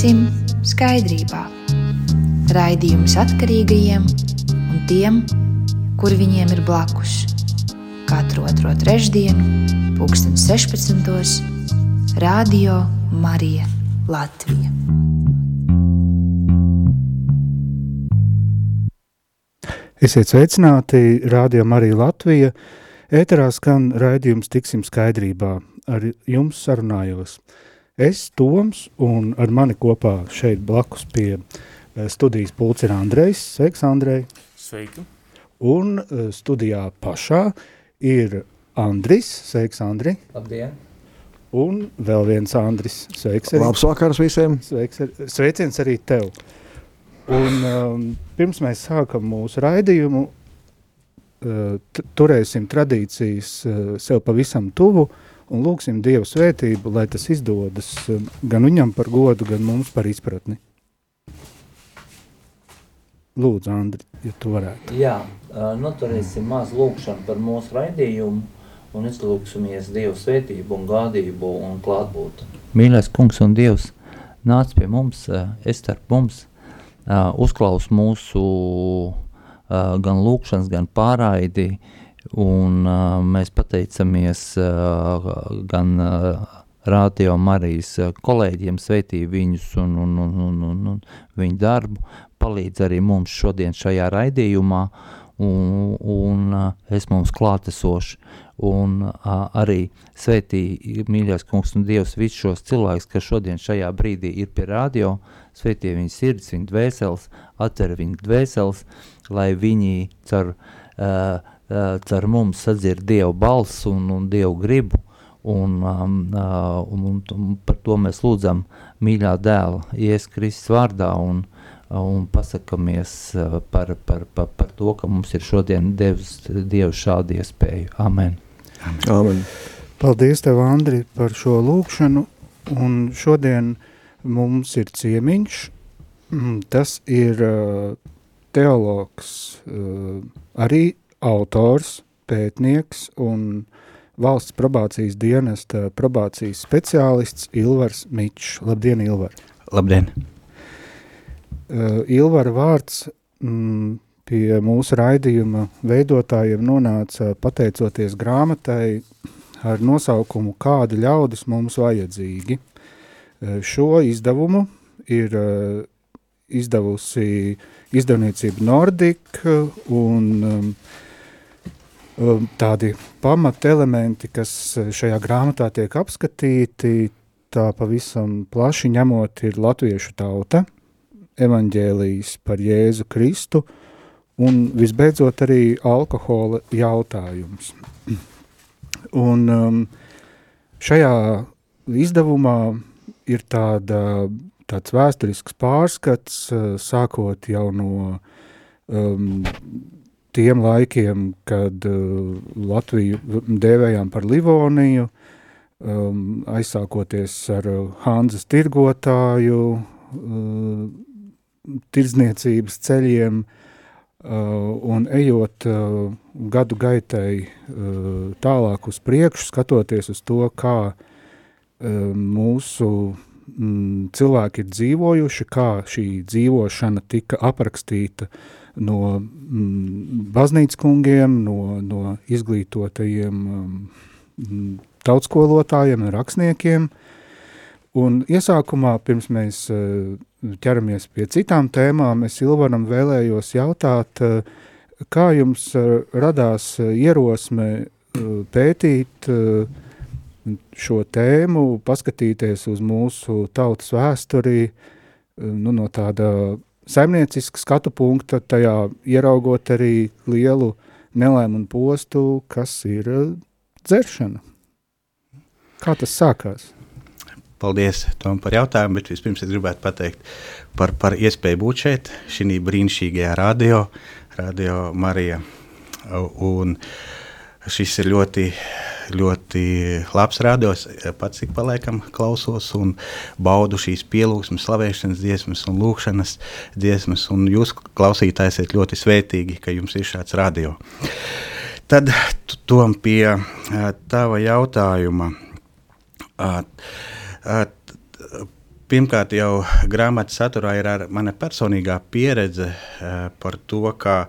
tiksim skaidrībā. Raidījums atkarīgajiem un tiem, kuri viņiem ir blakus. Katru otro trešdienu, pulksten 16. Radio Marija Latvija. Esiet sveicināti, Radio Marija Latvija. Ēterā skan raidījums Tiksim skaidrībā. Ar jums sarunājos. Es, Toms, un ar mani kopā šeit blakus pie eh, studijas ir Andrejs. Sveiks, Andrej! Sveiki! Un eh, studijā pašā ir Andris. Sveiks, Andri! Labdien! Un vēl viens Andris. Sveiks arī! Labs vakars visiem! Sveiks, ar, sveiciens arī tev! Un um, pirms mēs sākam mūsu raidījumu, uh, turēsim tradīcijas uh, sev pavisam tuvu un lūksim Dievu svētību, lai tas izdodas uh, gan viņam par godu, gan mums par izpratni. Lūdzu, Andri, ja tu varētu. Jā, noturēsim maz lūkšanu par mūsu raidījumu un izlūksimies Dievu svētību un gādību un klātbūtu. Mīļais kungs un Dievs, nāc pie mums, es starp mums, uzklaus mūsu gan lūkšanas, gan pārraidi, un mēs pateicamies gan Radio Marijas kolēģiem, sveitī viņus un, un, un, un, un, un viņu darbu, palīdz arī mums šodien šajā raidījumā, un, un es mums klātesoši, un uh, arī sveitī, mīļais kungs un Dievs, visus šos cilvēkus, kas šodien šajā brīdī ir pie radio, sveitī viņu sirds, viņu dvēseles, atver viņu dvēseles, lai viņi car, uh, uh, car mums sadzird Dievu balss un, un Dievu gribu, un, um, uh, un, un, par to mēs lūdzam mīļā dēla, Ies Kristus vārdā, un, un pasakamies par, par, par, par to, ka mums ir šodien devis Dievu šādu iespēju. Amen. Amen. Paldies tev, Andri, par šo lūkšanu, un šodien mums ir ciemiņš, mm, tas ir uh, teologs, uh, arī autors, pētnieks un valsts probācijas dienesta probācijas speciālists Ilvars Mičs. Labdien, Ilvar! Labdien! Uh, Ilvara vārds mm, pie mūsu raidījuma veidotājiem nonāca pateicoties grāmatai ar nosaukumu Kādi ļaudis mums vajadzīgi. Eh, šo izdevumu ir eh, izdevusi izdevniecība Nordic un um, um, tādi pamata elementi, kas šajā grāmatā tiek apskatīti, tā pavisam plaši ņemot ir latviešu tauta, evaņģēlijas par Jēzu Kristu, uh, Un visbeidzot arī alkohola jautājums. Un um, šajā izdevumā ir tāda, tāds vēsturisks pārskats, uh, sākot jau no um, tiem laikiem, kad uh, Latviju dēvējām par Livoniju, um, aizsākoties ar Hanzas tirgotāju, uh, tirdzniecības ceļiem, uh, Uh, un ejot uh, gadu gaitai uh, tālāk uz priekšu, skatoties uz to, kā mūsu mm, cilvēki ir dzīvojuši, kā šī dzīvošana tika aprakstīta no mm, baznīcas kungiem, no, no izglītotajiem mm, tautskolotājiem un rakstniekiem. Un iesākumā, pirms mēs ķeramies pie citām tēmām, es Ilvanam vēlējos jautāt, eh, kā jums eh, radās eh, ierosme pētīt šo tēmu, paskatīties uz mūsu tautas vēsturī, nu, no tāda saimnieciska skatu punkta, tajā ieraugot arī lielu nelēmu un postu, kas ir dzeršana. Kā tas sākās? Paldies Tom par jautājumu, bet vispirms es gribētu pateikt par, par iespēju būt šeit, šī brīnišķīgajā radio, radio Marija. Un šis ir ļoti, ļoti labs radios, pats ik paliekam klausos un baudu šīs pielūgsmes, slavēšanas dziesmas un lūkšanas dziesmas, un jūs klausītāji esat ļoti svētīgi, ka jums ir šāds radio. Tad tom pie tava jautājuma. Pirmkārt, jau grāmatas saturā ir mana personīgā pieredze par to, kā,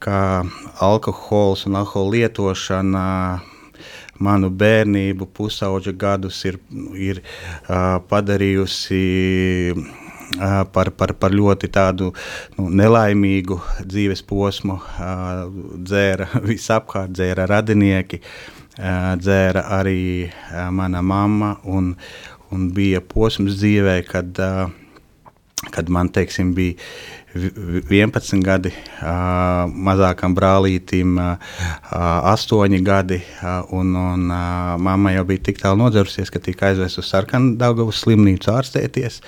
kā alkohols un alkohola lietošana manu bērnību, pusauģa gadus ir, ir uh, padarījusi par, par, par ļoti tādu nu, nelaimīgu dzīves posmu. Dzēra visapkārt, dzēra radinieki, dzēra arī mana mamma. Un, un bija posms dzīvē, kad, kad man teiksim, bija 11 gadi, mazākam brālītim uh, 8 gadi, un, un mamma jau bija tik tālu nodzerusies, ka tika aizvest uz sarkanu Daugavas slimnīcu ārstēties.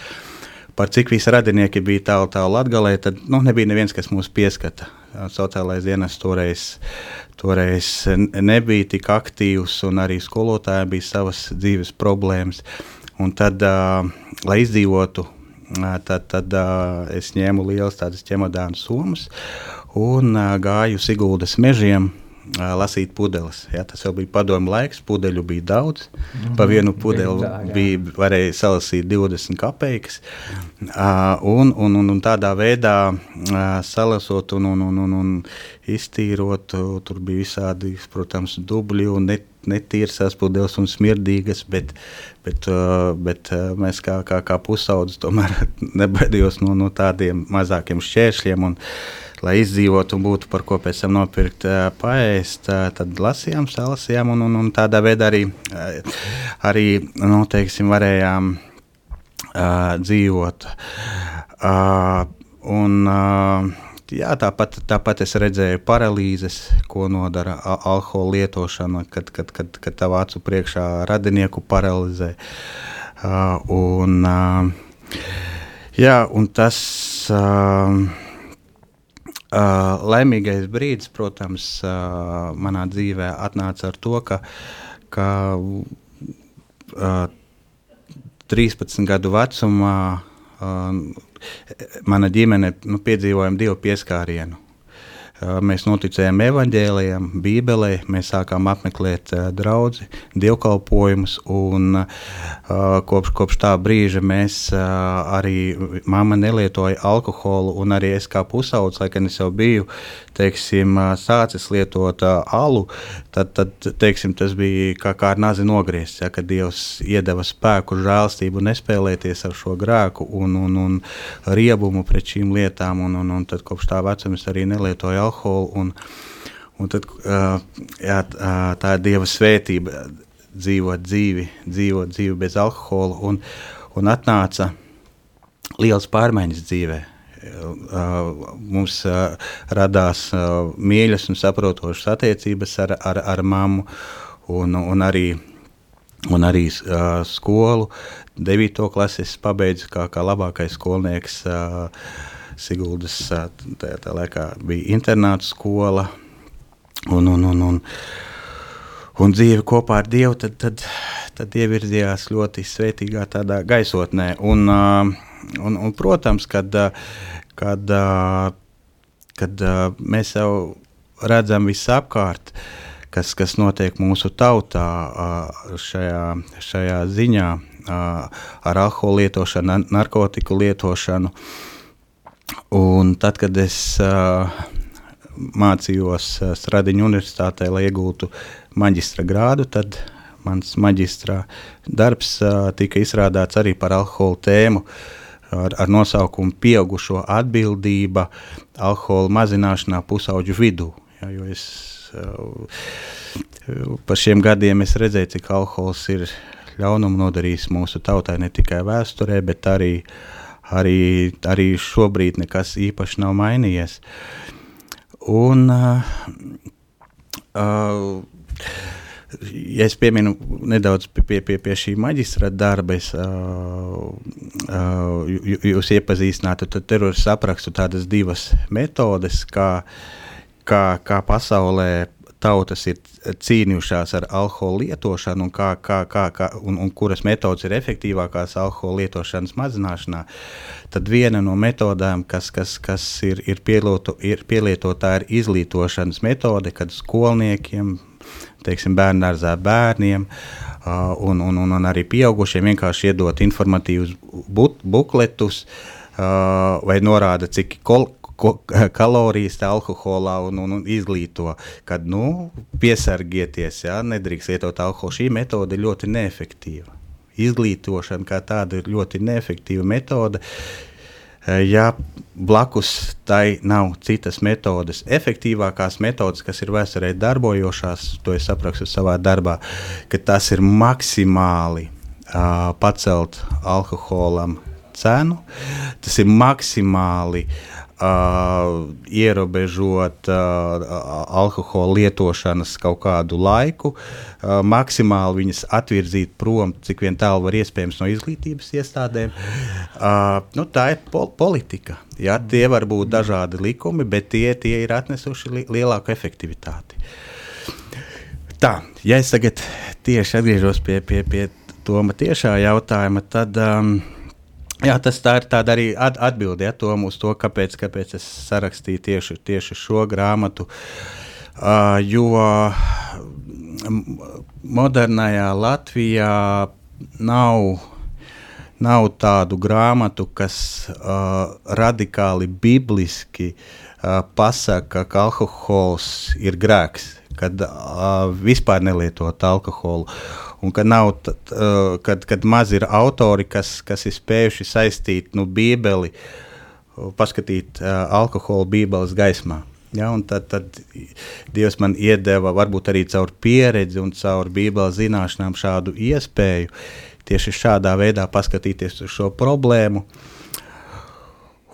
Par cik visi radinieki bija tālu, tālu latgalē, tad nu, nebija neviens, kas mūs pieskata. Sociālais dienas toreiz, toreiz nebija tik aktīvs, un arī skolotājiem bija savas dzīves problēmas. Un tad, lai izdzīvotu Tad, tad uh, es ņēmu lielas tādas ķemodānu summas un uh, gāju Siguldas mežiem. Uh, lasīt pudeles. Ja, tas jau bija padomu laiks, pudeļu bija daudz. Mm -hmm. Pa vienu pudeli tā, bija, varēja salasīt 20 kopeikas. Uh, un, un, un, un tādā veidā uh, salasot un, un, un, un, un iztīrot, tur bija visādi, protams, dubļi un net, netīras pudeles un smirdīgas, bet, bet, uh, bet uh, mēs kā, kā, kā pusaudzes tomēr nebaidījos no, no tādiem mazākiem šķēršļiem. Un, lai izdzīvotu un būtu par ko pēc tam nopirkt, uh, paēst, tad lasījām, salasījām un, un, un tādā veidā arī, arī nu, teiksim, varējām uh, dzīvot. Uh, un, uh, jā, tāpat, tāpat es redzēju paralīzes, ko nodara alkohola lietošana, kad, kad, kad, kad tavu acu priekšā radinieku paralizē. Uh, un, uh, jā, un tas uh, uh, laimīgais brīdis, protams, uh, manā dzīvē atnāca ar to, ka, ka uh, 13 gadu vecumā uh, mana ģimene nu, piedzīvojām divu pieskārienu. Mēs noticējām evaņģēlējiem, Bībelē, mēs sākām apmeklēt draugus, dievkalpojumus. Un, kopš, kopš tā brīža mēs arī, mamma nelietoja alkoholu, un arī es kā pusaudzis, lai gan es jau biju teiksim, sācis lietot alu, tad, tad teiksim, tas bija kā, kā ar nazi nogriezts. Ja, kad Dievs iedeva spēku, žēlstību, nespēlēties ar šo grēku un, un, un riebumu pret šīm lietām. Un, un, un tad kopš tā vecuma es arī nelietoju alkoholu alkoholu. Un, un tad, jā, tā ir Dieva svētība dzīvot dzīvi, dzīvot dzīvi bez alkohola. Un, un atnāca liels pārmaiņas dzīvē. Mums radās mīļas un saprotošas attiecības ar, ar, ar mammu un, un arī, un arī uh, skolu. 9. klases pabeidzu kā, kā labākais skolnieks. Uh, Siguldas tajā tā laikā bija internāta skola un, un, un, un, un dzīve kopā ar Dievu, tad, tad, tad ievirzījās ļoti svētīgā tādā gaisotnē. Un, un, un, protams, kad, kad, kad mēs jau redzam visapkārt, kas, kas notiek mūsu tautā šajā, šajā ziņā ar alkoholu lietošanu, narkotiku lietošanu, uh, Un tad, kad es uh, mācījos Stradiņu universitātē, lai iegūtu maģistra grādu, tad mans maģistra darbs uh, tika izrādāts arī par alkohola tēmu. Ar, ar nosaukumu Pieaugušo atbildība alkohola mazināšanā pusauģu vidū. Ja, jo es uh, par šiem gadiem es redzēju, cik alkohols ir ļaunumu nodarījis mūsu tautai ne tikai vēsturē, bet arī uh, arī, arī šobrīd nekas īpaši nav mainījies. Un, uh, uh, ja es pieminu nedaudz pie, pie, pie šī maģistra darba, es, uh, uh, jūs iepazīstinātu, tad tur es aprakstu tādas divas metodes, kā, kā, kā pasaulē tautas ir cīnījušās ar alkohola lietošanu un, kā, kā, kā, kā, un, un kuras metodas ir efektīvākās alkohola lietošanas mazināšanā, tad viena no metodēm, kas, kas, kas ir, ir, pielieto, ir pielietotā, ir izglītošanas metode, kad skolniekiem, teiksim, bērngārzā bērniem uh, un, un, un, un arī pieaugušiem vienkārši iedot informatīvus bukletus uh, vai norāda, cik kol, ko, kalorijas alkoholā un, un, un izglīto, kad nu, piesargieties, ja, nedrīkst lietot alkoholu. Šī metode ir ļoti neefektīva. Izglītošana kā tāda ir ļoti neefektīva metode. Ja blakus tai nav citas metodes, efektīvākās metodes, kas ir vēsturē darbojošās, to es aprakstu savā darbā, ka tas ir maksimāli uh, pacelt alkoholam cenu, tas ir maksimāli uh, uh, ierobežot uh, alkohola lietošanas kaut kādu laiku, uh, maksimāli viņas atvirzīt prom, cik vien tālu var iespējams no izglītības iestādēm. Uh, nu, tā ir pol politika. Ja? Tie var būt dažādi likumi, bet tie, tie ir atnesuši li lielāku efektivitāti. Tā, ja es tagad tieši atgriežos pie, pie, pie Toma tiešā jautājuma, tad um, Jā, tas tā ir tāda arī at, atbilde ja, uz to, kāpēc, kāpēc es sarakstīju tieši, tieši šo grāmatu. Uh, jo modernajā Latvijā nav, nav tādu grāmatu, kas uh, radikāli bibliski uh, pasaka, ka alkohols ir grēks, kad uh, vispār nelietot alkoholu un ka nav, tad, uh, kad, kad maz ir autori, kas, kas ir spējuši saistīt nu, Bībeli, paskatīt uh, alkoholu Bībeles gaismā. Ja, tad, tad Dievs man iedeva, varbūt arī caur pieredzi un caur Bībeles zināšanām, šādu iespēju tieši šādā veidā paskatīties uz šo problēmu.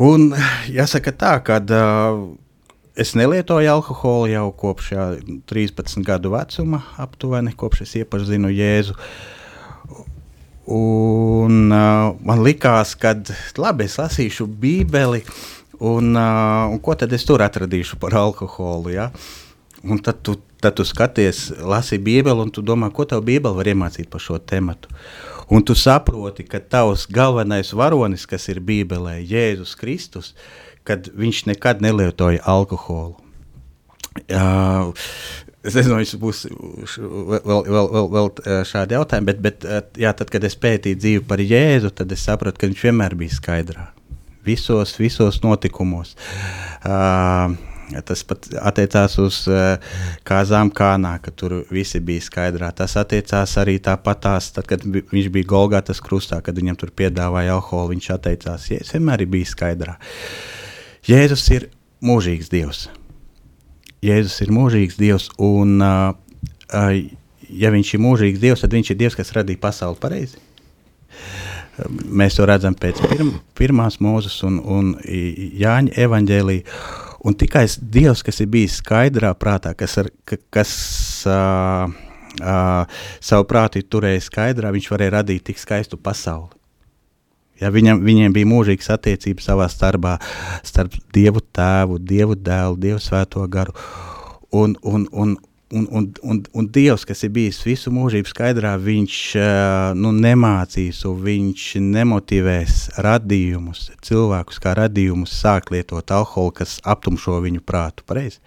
Un jāsaka tā, ka uh, Es nelietoju alkoholu jau kopš jā, 13 gadu vecuma, aptuveni, kopš es iepazinu Jēzu. Un, uh, man likās, ka labi, es lasīšu Bībeli, un, uh, un ko tad es tur atradīšu par alkoholu? Ja? Un tad tu, tad tu skaties, lasi Bībeli, un tu domā, ko tev Bībele var iemācīt par šo tematu. Un tu saproti, ka tavs galvenais varonis, kas ir Bībelē, Jēzus Kristus, ir kad viņš nekad nelietoja alkoholu. Uh, es nezinu, vai būs vēl, vēl, vēl, vēl šādi jautājumi, bet, bet jā, tad, kad es pētīju dzīvi par Jēzu, tad es sapratu, ka viņš vienmēr bija skaidrā. Visos, visos notikumos. Uh, Tas pat attiecās uz uh, kāzām kānā, ka tur visi bija skaidrā. Tas attiecās arī tāpatās, tad, kad viņš bija Golgātas krustā, kad viņam tur piedāvāja alkoholu, viņš atteicās. Es vienmēr biju skaidrā. Uh, Jēzus ir mūžīgs Dievs. Jēzus ir mūžīgs Dievs, un, ja viņš ir mūžīgs Dievs, tad viņš ir Dievs, kas radīja pasauli pareizi. Mēs to redzam pēc pirm, pirmās mūzes un, un Jāņa evaņģēlīja. Un tikai Dievs, kas ir bijis skaidrā prātā, kas, ar, kas uh, uh, savu prātu ir turējis skaidrā, viņš varēja radīt tik skaistu pasauli. Ja viņam, viņiem bija mūžīgas attiecības savā starpā, starp Dievu Tēvu, Dievu Dēlu, Dievu Svēto garu. Un, un, un, un, un, un, un Dievs, kas ir bijis visu mūžību skaidrā, viņš nu, nemācīs, viņš nemotivēs radījumus, cilvēkus kā radījumus sāk lietot alkoholu, kas aptumšo viņu prātu. Pareizi?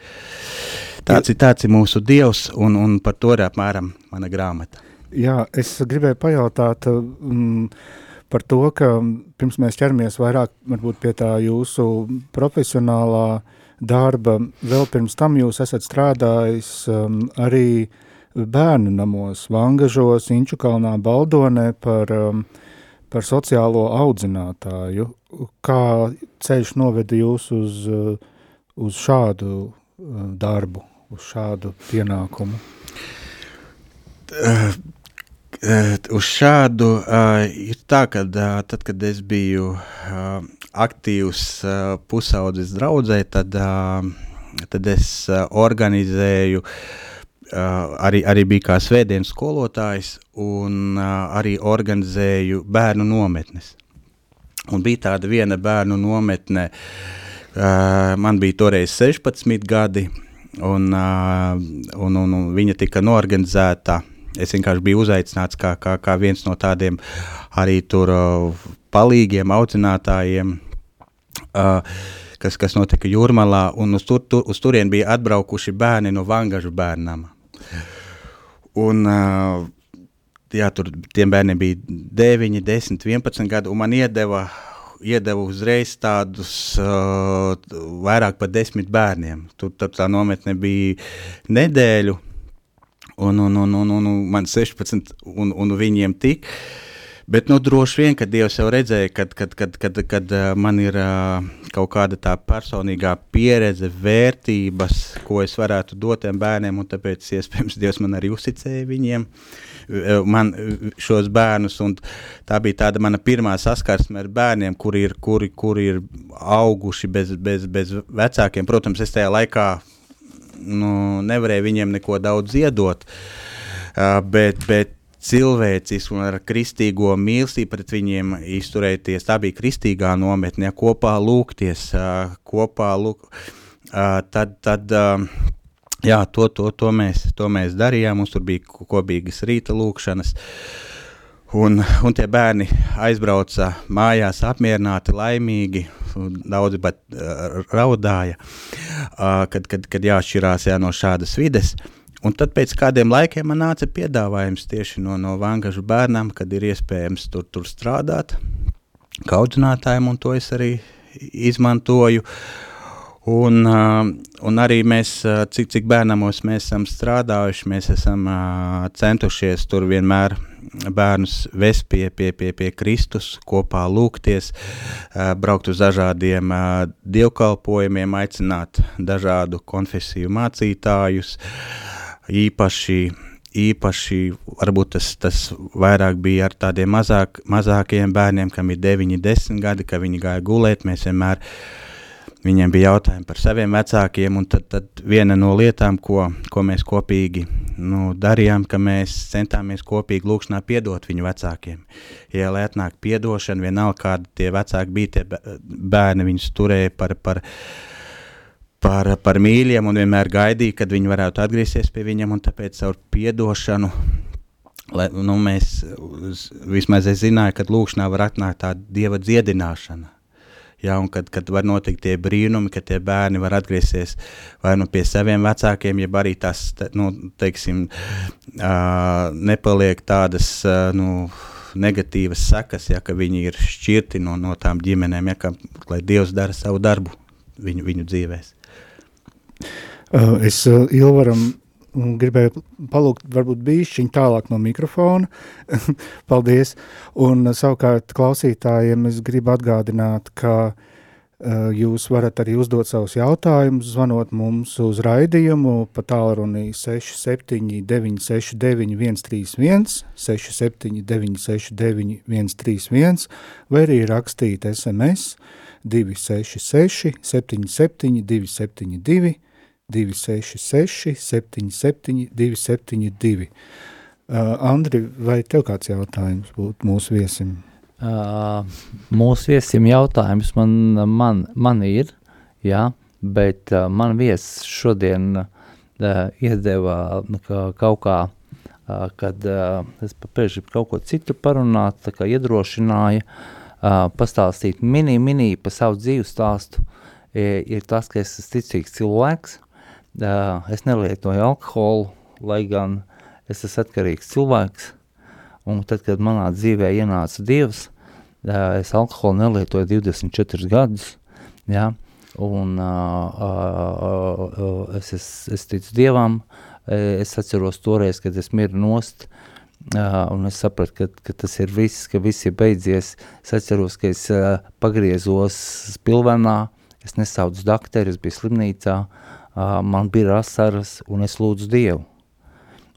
Tāds ir, tāds ir mūsu Dievs, un, un par to ir apmēram mana grāmata. Jā, es gribēju pajautāt, um, par to, ka pirms mēs ķeramies vairāk varbūt pie tā jūsu profesionālā darba, vēl pirms tam jūs esat strādājis um, arī bērnu namos, Vangažos, Inčukalnā, Baldonē par, um, par sociālo audzinātāju. Kā ceļš noveda jūs uz, uz šādu uh, darbu, uz šādu pienākumu? Uh Uh, uz šādu uh, ir tā, ka uh, tad, kad es biju uh, aktīvs uh, pusaudzes draudzē, tad, uh, tad es uh, organizēju, uh, arī, arī biju kā svētdienas skolotājs un uh, arī organizēju bērnu nometnes. Un bija tāda viena bērnu nometne, uh, man bija toreiz 16 gadi, un, uh, un, un, un viņa tika norganizēta Es vienkārši biju uzaicināts kā, kā, kā viens no tādiem arī tur uh, palīgiem, audzinātājiem, uh, kas, kas notika Jūrmalā, un uz, tur, tur, uz turien bija atbraukuši bērni no Vangažu bērnama. Un uh, jā, tur tiem bērniem bija 9, 10, 11 gadi, un man iedeva, iedeva uzreiz tādus uh, vairāk par desmit bērniem. Tur tā nometne bija nedēļu, un, un, un, un, un, un man 16, un, un viņiem tik. Bet nu, droši vien, ka Dievs jau redzēja, kad, kad, kad, kad, kad uh, man ir uh, kaut kāda tā personīgā pieredze, vērtības, ko es varētu dot tiem bērniem, un tāpēc, iespējams, Dievs man arī uzticēja viņiem, man šos bērnus, tā bija tāda mana pirmā saskarsme ar bērniem, kuri ir, kuri, kuri ir auguši bez, bez, bez vecākiem. Protams, es tajā laikā nu, nevarēju viņiem neko daudz iedot, uh, bet, bet cilvēcisku un ar kristīgo mīlestību pret viņiem izturēties. Tā bija kristīgā nometne, kopā lūgties, uh, kopā lūk, uh, tad, tad uh, jā, to, to, to, mēs, to mēs darījām, mums tur bija kopīgas rīta lūkšanas, un, un tie bērni aizbrauca mājās apmierināti, laimīgi, daudzi pat uh, raudāja, uh, kad, kad, kad jāšķirās jā, no šādas vides. Un tad pēc kādiem laikiem man nāca piedāvājums tieši no, no Vangažu bērnam, kad ir iespējams tur, tur strādāt kā audzinātājiem, un to es arī izmantoju. Un, un arī mēs, cik, cik bērnamos mēs esam strādājuši, mēs esam centušies tur vienmēr bērnus vest pie, pie, pie, pie Kristus, kopā lūgties, braukt uz dažādiem dievkalpojumiem, aicināt dažādu konfesiju mācītājus, īpaši īpaši varbūt tas, tas vairāk bija ar tādiem mazāk, mazākiem bērniem, kam ir 9, 10 gadi, ka viņi gāja gulēt. Mēs vienmēr viņiem bija jautājumi par saviem vecākiem, un tad, tad viena no lietām, ko, ko mēs kopīgi nu, darījām, ka mēs centāmies kopīgi lūkšanā piedot viņu vecākiem. Ja lai atnāk piedošana, vienalga kādi tie vecāki bija, tie bērni viņus turēja par, par, par, par mīļiem un vienmēr gaidīja, kad viņi varētu atgriezties pie viņam, un tāpēc caur piedošanu Lai, nu, mēs vismaz es zināju, ka lūkšanā var atnākt tā dieva dziedināšana. Ja, kad, kad var notikt tie brīnumi, ka tie bērni var atgriezties vai nu pie saviem vecākiem, jeb arī tas, nu, teiksim, uh, nepaliek tādas, uh, nu, negatīvas sekas, ja, viņi ir šķirti no, no tām ģimenēm, ja, ka, lai Dievs dara savu darbu viņu, viņu dzīvēs. Es Ilvaram gribēju palūgt varbūt bīšķiņ tālāk no mikrofona. Paldies. Un savukārt klausītājiem es gribu atgādināt, ka uh, jūs varat arī uzdot savus jautājumus, zvanot mums uz raidījumu pa tālruni 67 969 131, 67 969 131, vai arī rakstīt SMS 266 77 272 266, 77, 272. Uh, Andri, vai tev kāds jautājums būtu mūsu viesim? Uh, mūsu viesim jautājums man, man, man ir, jā, bet uh, man viesis šodien uh, iedeva nu, ka, kaut kā, uh, kad uh, es papēži kaut ko citu parunāt, tā kā iedrošināja, uh, pastāstīt mini, mini pa savu dzīvu stāstu, ir, ir tas, ka es esmu ticīgs cilvēks, Uh, es nelietoju alkoholu, lai gan es esmu atkarīgs cilvēks. Un tad, kad manā dzīvē ienāca Dievs, uh, es alkoholu nelietoju 24 gadus. Ja? Un uh, uh, uh, es, es, es ticu Dievam. Es atceros toreiz, kad es miru nost. Uh, un es sapratu, ka, ka tas ir viss, ka viss ir beidzies. Es atceros, ka es uh, pagriezos spilvenā, es nesaucu doktoru, es biju slimnīcā. Uh, man bija asaras, un es lūdzu Dievu.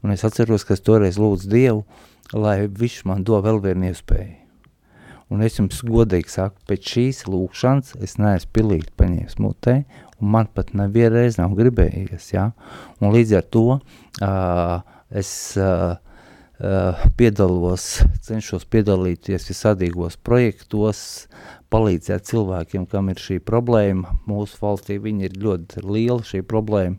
Un es atceros, ka es toreiz lūdzu Dievu, lai viņš man do vēl vienu iespēju. Un es jums godīgi saku, pēc šīs lūkšanas es neesmu pilīgi paņēmis mutē, un man pat nevienreiz nav gribējies, ja? Un līdz ar to uh, es uh, uh, piedalos, cenšos piedalīties visādīgos projektos, palīdzēt cilvēkiem, kam ir šī problēma. Mūsu valstī viņa ir ļoti liela šī problēma.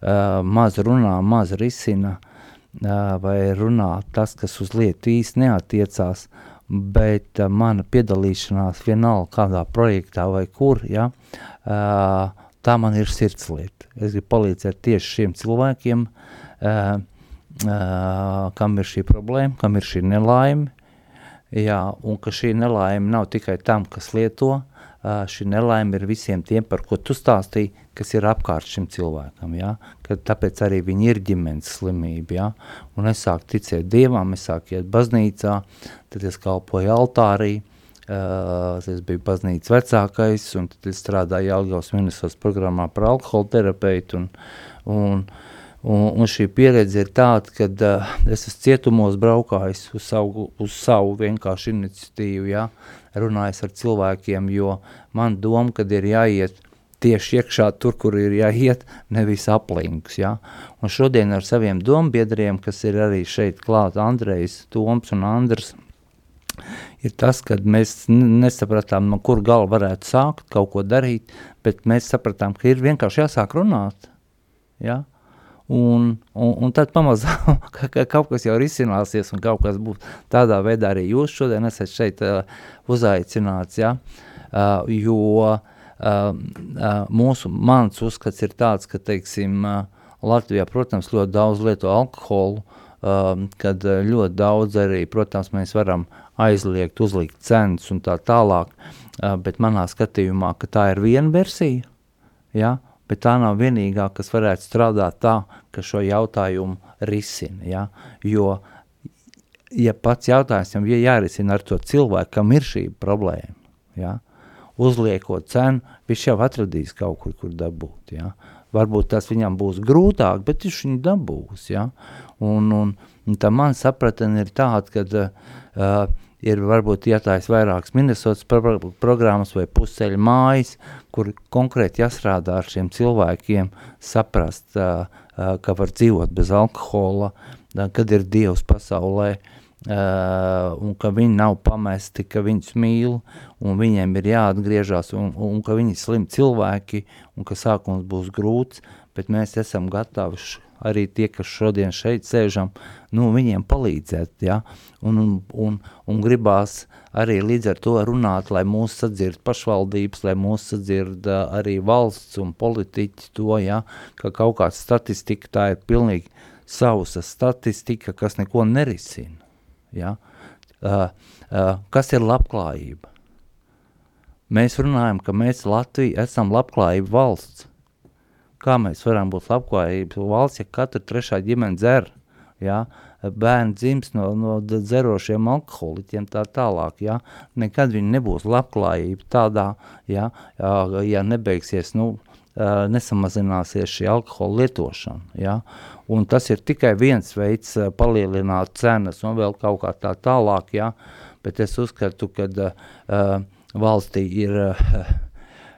Uh, maz runā, maz risina, uh, vai runā tas, kas uz lietu īsti neatiecās, bet uh, mana piedalīšanās vienalga kādā projektā vai kur, ja, uh, tā man ir sirdslieta. Es gribu palīdzēt tieši šiem cilvēkiem, uh, uh, kam ir šī problēma, kam ir šī nelaime, jā, un ka šī nelaime nav tikai tam, kas lieto, uh, šī nelaime ir visiem tiem, par ko tu stāstīji, kas ir apkārt šim cilvēkam, jā, ka tāpēc arī viņi ir ģimenes slimība, jā, un es sāku ticēt Dievam, es sāku iet baznīcā, tad es kalpoju altārī, Uh, es biju baznīcas vecākais, un tad es strādāju Jelgavas ministrs programmā par alkoholu terapeitu, un, un, un, un šī pieredze ir tāda, ka uh, es esmu cietumos braukājis uz savu, uz savu vienkārši iniciatīvu, ja, runājis ar cilvēkiem, jo man doma, kad ir jāiet tieši iekšā tur, kur ir jāiet, nevis aplinks, ja. Un šodien ar saviem dombiedriem, kas ir arī šeit klāt, Andrejs, Toms un Andrs, ir tas, ka mēs nesapratām, no kur gala varētu sākt kaut ko darīt, bet mēs sapratām, ka ir vienkārši jāsāk runāt. Ja? Un, un, un tad pamazām ka, ka kaut kas jau risināsies un kaut kas būs tādā veidā arī jūs šodien esat šeit uh, uzaicināts, ja? uh, jo uh, uh, mūsu, mans uzskats ir tāds, ka, teiksim, uh, Latvijā, protams, ļoti daudz lieto alkoholu, uh, kad ļoti daudz arī, protams, mēs varam uh, aizliegt, uzlikt cenas un tā tālāk, bet manā skatījumā, ka tā ir viena versija, ja, bet tā nav vienīgā, kas varētu strādāt tā, ka šo jautājumu risina, ja, jo, ja pats jautājums jau ja jārisina ar to cilvēku, kam ir šī problēma, ja, uzliekot cenu, viņš jau atradīs kaut kur, kur dabūt, ja, varbūt tas viņam būs grūtāk, bet viņš viņu dabūs, ja, un, un, un tā man sapratne ir tāda, ka uh, ir varbūt jātājas vairākas Minnesotas pro programmas vai pusceļa mājas, kur konkrēti jāstrādā ar šiem cilvēkiem, saprast, uh, uh, ka var dzīvot bez alkohola, uh, kad ir Dievs pasaulē, uh, un ka viņi nav pamesti, ka viņus mīl, un viņiem ir jāatgriežas, un, un ka viņi slim cilvēki, un ka sākums būs grūts, bet mēs esam gatavi arī tie, kas šodien šeit sēžam, nu, viņiem palīdzēt, ja, un, un, un, un gribās arī līdz ar to runāt, lai mūs sadzird pašvaldības, lai mūs sadzird arī valsts un politiķi to, ja, ka kaut kāda statistika tā ir pilnīgi sausa statistika, kas neko nerisina, ja. Uh, uh, kas ir labklājība? Mēs runājam, ka mēs Latvija esam labklājība valsts, kā mēs varam būt labklājības valsts, ja katra trešā ģimene dzer, ja, bērni dzims no, no dzerošiem alkoholiķiem tā tālāk, ja, nekad viņi nebūs labklājība tādā, ja, ja nebeigsies, nu, nesamazināsies šī alkohola lietošana, ja, un tas ir tikai viens veids palielināt cenas un vēl kaut kā tā tālāk, ja, bet es uzskatu, ka uh, valstī ir uh,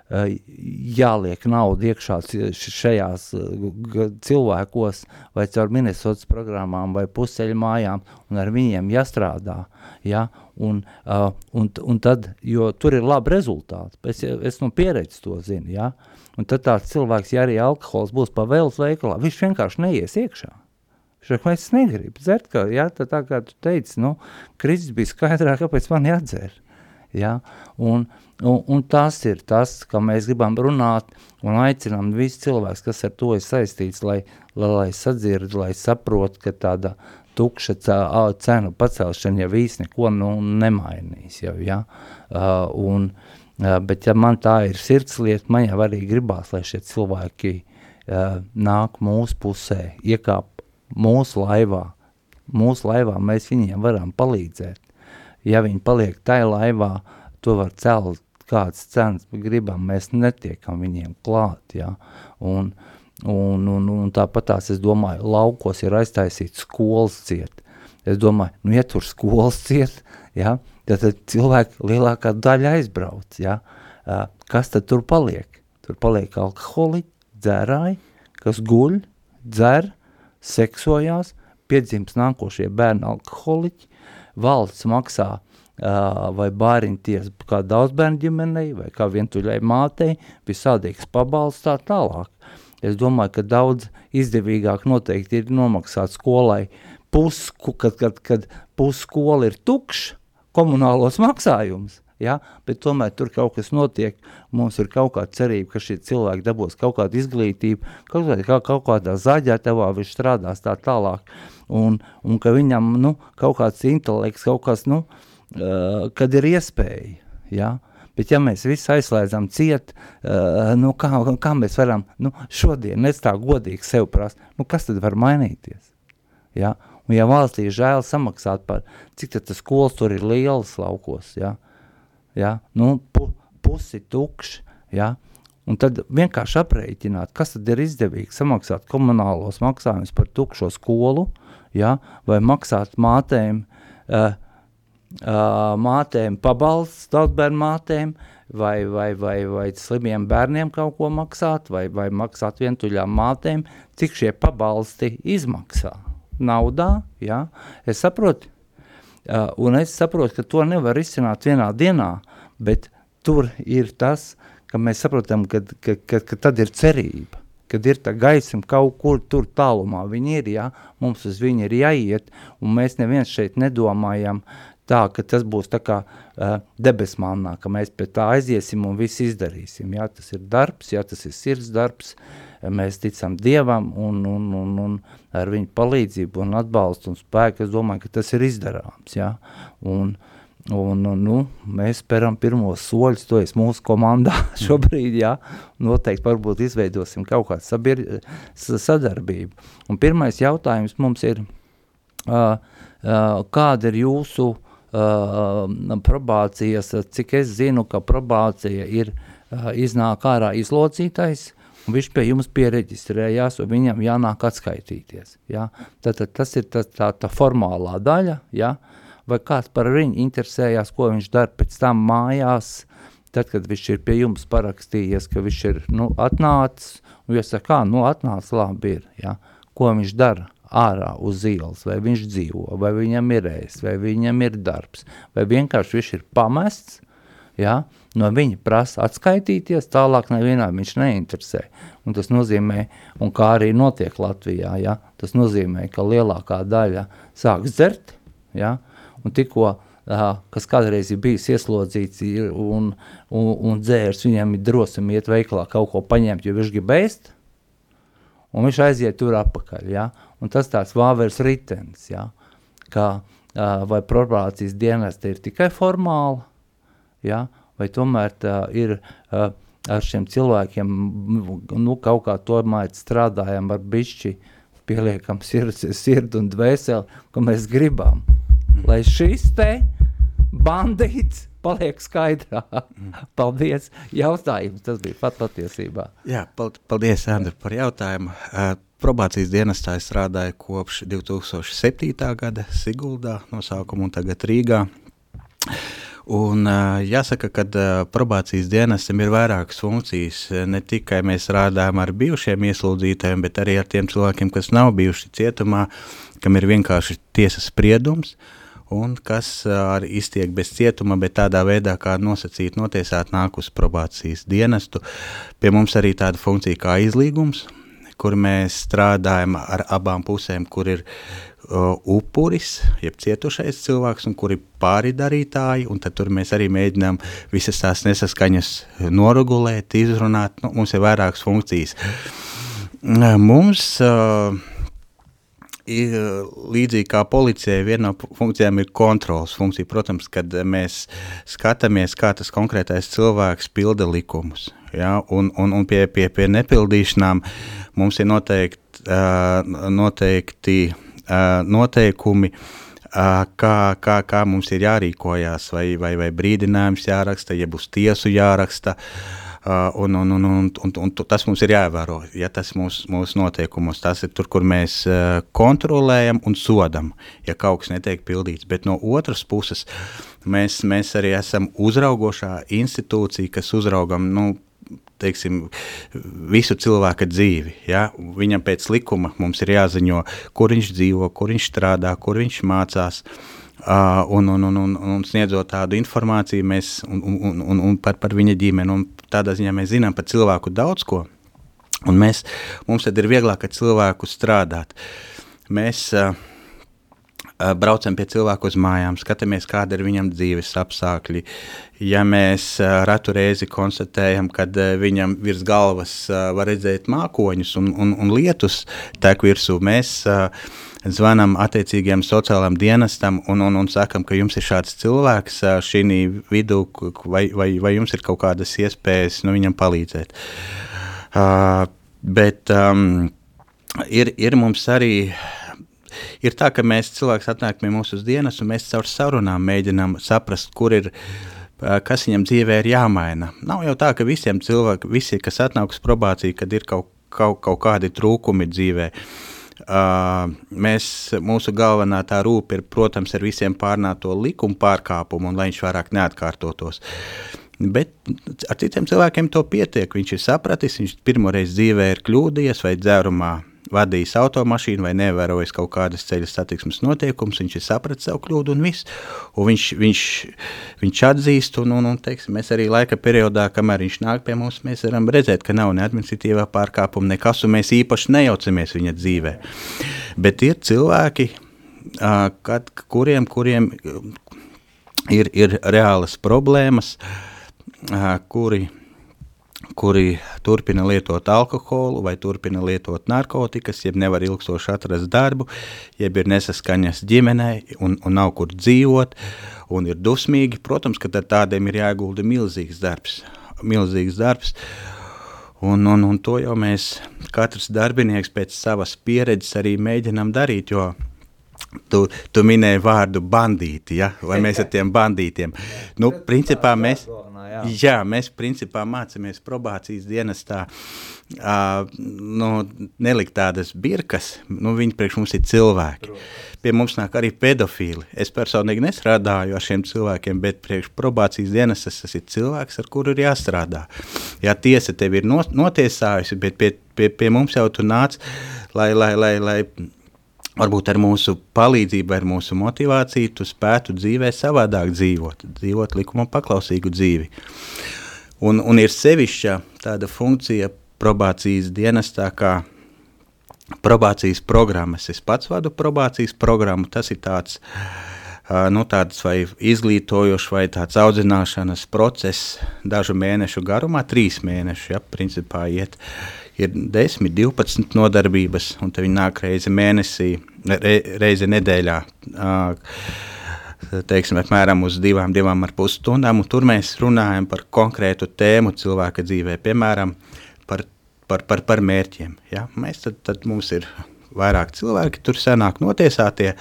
jāliek nauda iekšā šajās eh, cilvēkos vai caur Minnesotas programmām vai pusceļu mājām un ar viņiem jāstrādā, ja, un, uh, un, un tad, jo tur ir labi rezultāti, es, es no pieredzes to zinu, ja, un tad tāds cilvēks, ja arī alkohols būs pa vēlas veikalā, viņš vienkārši neies iekšā. Saka, es negribu dzert, ka, ja, tā, tā kā tu teici, nu, Kristus bija skaidrāk, kāpēc man jādzer, ja, un, uh, Un, un tas ir tas, ka mēs gribam runāt un aicinām visus cilvēkus, kas ar to ir saistīts, lai, lai, lai sadzird, lai saprot, ka tāda tukša cenu pacelšana jau īsti neko nu, nemainīs. Jau, ja? uh, un, uh, bet ja man tā ir sirdslieta, man jau arī gribās, lai šie cilvēki uh, nāk mūsu pusē, iekāp mūsu laivā. Mūsu laivā mēs viņiem varam palīdzēt. Ja viņi paliek tajā laivā, to var celt kādas cenas gribam, mēs netiekam viņiem klāt, ja, un, un, un, un tāpat tās, es domāju, laukos ir aiztaisīt skolas ciet, es domāju, nu, ja tur skolas ciet, ja, tad, tad cilvēki lielākā daļa aizbrauc, ja, kas tad tur paliek? Tur paliek alkoholiķi, dzērāji, kas guļ, dzer, seksojās, piedzims nākošie bērni alkoholiķi, valsts maksā vai bāriņties kā daudzbērnu ģimenei, vai kā vientuļai mātei, visādīgs pabalsts tā tālāk. Es domāju, ka daudz izdevīgāk noteikti ir nomaksāt skolai pusku, kad, kad, kad pusskola ir tukšs, komunālos maksājumus, ja? bet tomēr tur kaut kas notiek, mums ir kaut kāda cerība, ka šie cilvēki dabūs kaut kādu izglītību, kaut, kā, kaut kādā zaģētavā viņš strādās tā tālāk, un, un ka viņam, nu, kaut kāds intelekts, kaut kas, nu, uh, kad ir iespēja, ja? Bet, ja mēs visi aizslēdzam ciet, uh, nu, kā, kā mēs varam, nu, šodien, es tā godīgi sev prasu, nu, kas tad var mainīties? Ja? Un ja valstī žēl samaksāt par, cik tas skolas tur ir lielas laukos, ja? Ja? Nu, pu, pusi tukši, ja? Un tad vienkārši aprēķināt, kas tad ir izdevīgi samaksāt komunālos maksājumus par tukšo skolu, ja? vai maksāt mātēm, uh, mātēm pabalsts tautbērnu mātēm, vai, vai, vai, vai slimiem bērniem kaut ko maksāt, vai, vai maksāt vientuļām mātēm, cik šie pabalsti izmaksā naudā, ja? es saprotu, uh, un es saprotu, ka to nevar izcināt vienā dienā, bet tur ir tas, ka mēs saprotam, ka, ka, ka, ka tad ir cerība, kad ir tā gaisma kaut kur tur tālumā, viņi ir, ja? mums uz viņu ir jāiet, un mēs neviens šeit nedomājam tā, ka tas būs tā kā uh, debesmannā, ka mēs pie tā aiziesim un viss izdarīsim, ja? tas ir darbs, ja? tas ir sirds darbs, mēs ticam Dievam un, un, un, un ar viņu palīdzību un atbalstu un spēku, es domāju, ka tas ir izdarāms, ja? un, un, un nu, mēs speram pirmos soļus, to es mūsu komandā šobrīd, ja? noteikti varbūt izveidosim kaut kādu sabir, sadarbību. Un pirmais jautājums mums ir, uh, uh, kāda ir jūsu uh, probācijas, cik es zinu, ka probācija ir uh, iznāk ārā izlocītais, un viņš pie jums piereģistrējās, un viņam jānāk atskaitīties. Ja? Tad, tad tas ir tā, tā, tā formālā daļa, ja? vai kāds par viņu interesējās, ko viņš dara pēc tam mājās, tad, kad viņš ir pie jums parakstījies, ka viņš ir nu, atnācis, un jūs saka, kā, nu atnācis labi ir, ja? ko viņš dara ārā uz ielas, vai viņš dzīvo, vai viņam ir ēst, vai viņam ir darbs, vai vienkārši viņš ir pamests, ja? no viņa prasa atskaitīties, tālāk nevienā viņš neinteresē. Un tas nozīmē, un kā arī notiek Latvijā, ja? tas nozīmē, ka lielākā daļa sāk dzert, ja? un tikko, uh, kas kādreiz ir bijis ieslodzīts ir, un, un, un dzērs, viņam ir drosmi iet veiklā kaut ko paņemt, jo viņš grib ēst, un viņš aiziet tur apakaļ, ja? un tas tāds vāvers ritens, ja? ka uh, vai probācijas dienesta ir tikai formāla, ja? vai tomēr tā ir uh, ar šiem cilvēkiem, nu, kaut kā tomēr strādājam ar bišķi, pieliekam sirds, sird un dvēseli, ko mēs gribam. Lai šis te bandīts paliek skaidrā. Mm. Paldies! Jautājums tas bija pat patiesībā. Jā, paldies, Andri, par jautājumu. Uh, probācijas dienestā es strādāju kopš 2007. gada Siguldā nosaukumu un tagad Rīgā. Un, jāsaka, ka probācijas dienestam ir vairākas funkcijas. Ne tikai mēs strādājam ar bijušiem ieslodzītājiem, bet arī ar tiem cilvēkiem, kas nav bijuši cietumā, kam ir vienkārši tiesas spriedums un kas arī iztiek bez cietuma, bet tādā veidā, kā nosacīt notiesāt nāk uz probācijas dienestu. Pie mums arī tāda funkcija kā izlīgums, kur mēs strādājam ar abām pusēm, kur ir uh, upuris, jeb cietušais cilvēks, un kur ir pāridarītāji, un tad tur mēs arī mēģinām visas tās nesaskaņas noregulēt, izrunāt, nu, mums ir vairākas funkcijas. Mums uh, ir līdzīgi kā policijai, viena no funkcijām ir kontrols funkcija. Protams, kad mēs skatāmies, kā tas konkrētais cilvēks pilda likumus. Ja? Un, un, un pie, pie, pie nepildīšanām mums ir noteikti, uh, noteikti noteikumi, kā, kā, kā mums ir jārīkojās, vai, vai, vai brīdinājums jāraksta, ja būs tiesu jāraksta. Uh, un, un, un, un, un, un tas mums ir jāievēro. Ja tas mūsu mūs noteikumos, tas ir tur, kur mēs uh, kontrolējam un sodam, ja kaut kas netiek pildīts. Bet no otras puses, mēs, mēs arī esam uzraugošā institūcija, kas uzraugam nu, teiksim, visu cilvēka dzīvi. Ja? Viņam pēc likuma mums ir jāziņo, kur viņš dzīvo, kur viņš strādā, kur viņš mācās. Uh, un, un, un, un, un sniedzot tādu informāciju mēs, un, un, un, un par, par viņa ģimeni, un tādā ziņā mēs zinām par cilvēku daudz ko. Un mēs, mums tad ir vieglāk ar cilvēku strādāt. Mēs uh, braucam pie cilvēku uz mājām, skatāmies, kāda ir viņam dzīves apstākļi. Ja mēs ratu reizi konstatējam, ka viņam virs galvas var redzēt mākoņus un, un, un lietus tek virsū, mēs zvanām attiecīgajam sociālajam dienestam un, un, un sakam, ka jums ir šāds cilvēks šī vidū, vai, vai, vai jums ir kaut kādas iespējas nu, viņam palīdzēt. Uh, bet um, ir, ir mums arī ir tā, ka mēs cilvēks atnāk pie mūsu dienas, un mēs caur sarunām mēģinām saprast, kur ir, kas viņam dzīvē ir jāmaina. Nav jau tā, ka visiem cilvēkiem, visi, kas atnāk uz probāciju, kad ir kaut, kaut, kaut kādi trūkumi dzīvē, Uh, mēs, mūsu galvenā tā rūpe ir, protams, ar visiem pārnāt to likumu pārkāpumu, un lai viņš vairāk neatkārtotos. Bet ar citiem cilvēkiem to pietiek. Viņš ir sapratis, viņš pirmoreiz dzīvē ir kļūdījies vai dzērumā vadījis automašīnu vai nevērojis kaut kādas ceļa satiksmes noteikumus, viņš ir sapratis savu kļūdu un viss. Un viņš, viņš, viņš atzīst, un, un, un teiksim, mēs arī laika periodā, kamēr viņš nāk pie mums, mēs varam redzēt, ka nav ne administratīvā pārkāpuma, nekas, un mēs īpaši nejaucamies viņa dzīvē. Bet ir cilvēki, kad, kuriem, kuriem ir, ir reālas problēmas, kuri kuri turpina lietot alkoholu vai turpina lietot narkotikas, jeb nevar ilgstoši atrast darbu, jeb ir nesaskaņas ģimenē un, un nav kur dzīvot un ir dusmīgi. Protams, ka tādiem ir jāgulda milzīgs darbs. Milzīgs darbs. Un, un, un to jau mēs, katrs darbinieks pēc savas pieredzes arī mēģinām darīt, jo Tu, tu minēji vārdu bandīti, ja? vai mēs ar tiem bandītiem. Nu, principā mēs, jā. jā, mēs principā mācāmies probācijas dienestā uh, nu, nelikt tādas birkas, nu, viņi priekš mums ir cilvēki. Pie mums nāk arī pedofīli. Es personīgi nestrādāju ar šiem cilvēkiem, bet priekš probācijas dienestas tas ir cilvēks, ar kuru ir jāstrādā. Jā, tiesa tevi ir notiesājusi, bet pie, pie, pie mums jau tu nāc, lai, lai, lai, lai varbūt ar mūsu palīdzību, ar mūsu motivāciju, tu spētu dzīvē savādāk dzīvot, dzīvot likumam paklausīgu dzīvi. Un, un ir sevišķa tāda funkcija probācijas dienestā, kā probācijas programmas. Es pats vadu probācijas programmu, tas ir tāds, nu, tāds vai izglītojošs vai tāds audzināšanas process dažu mēnešu garumā, trīs mēnešu, ja, principā iet, ir 10, 12 nodarbības, un viņi nāk reizi mēnesī, re, reizi nedēļā. Teiksim, apmēram uz divām, divām ar pus stundām, un tur mēs runājam par konkrētu tēmu cilvēka dzīvē, piemēram, par, par, par, par mērķiem. Ja? Mēs tad, tad mums ir vairāk cilvēki, tur senāk notiesātie,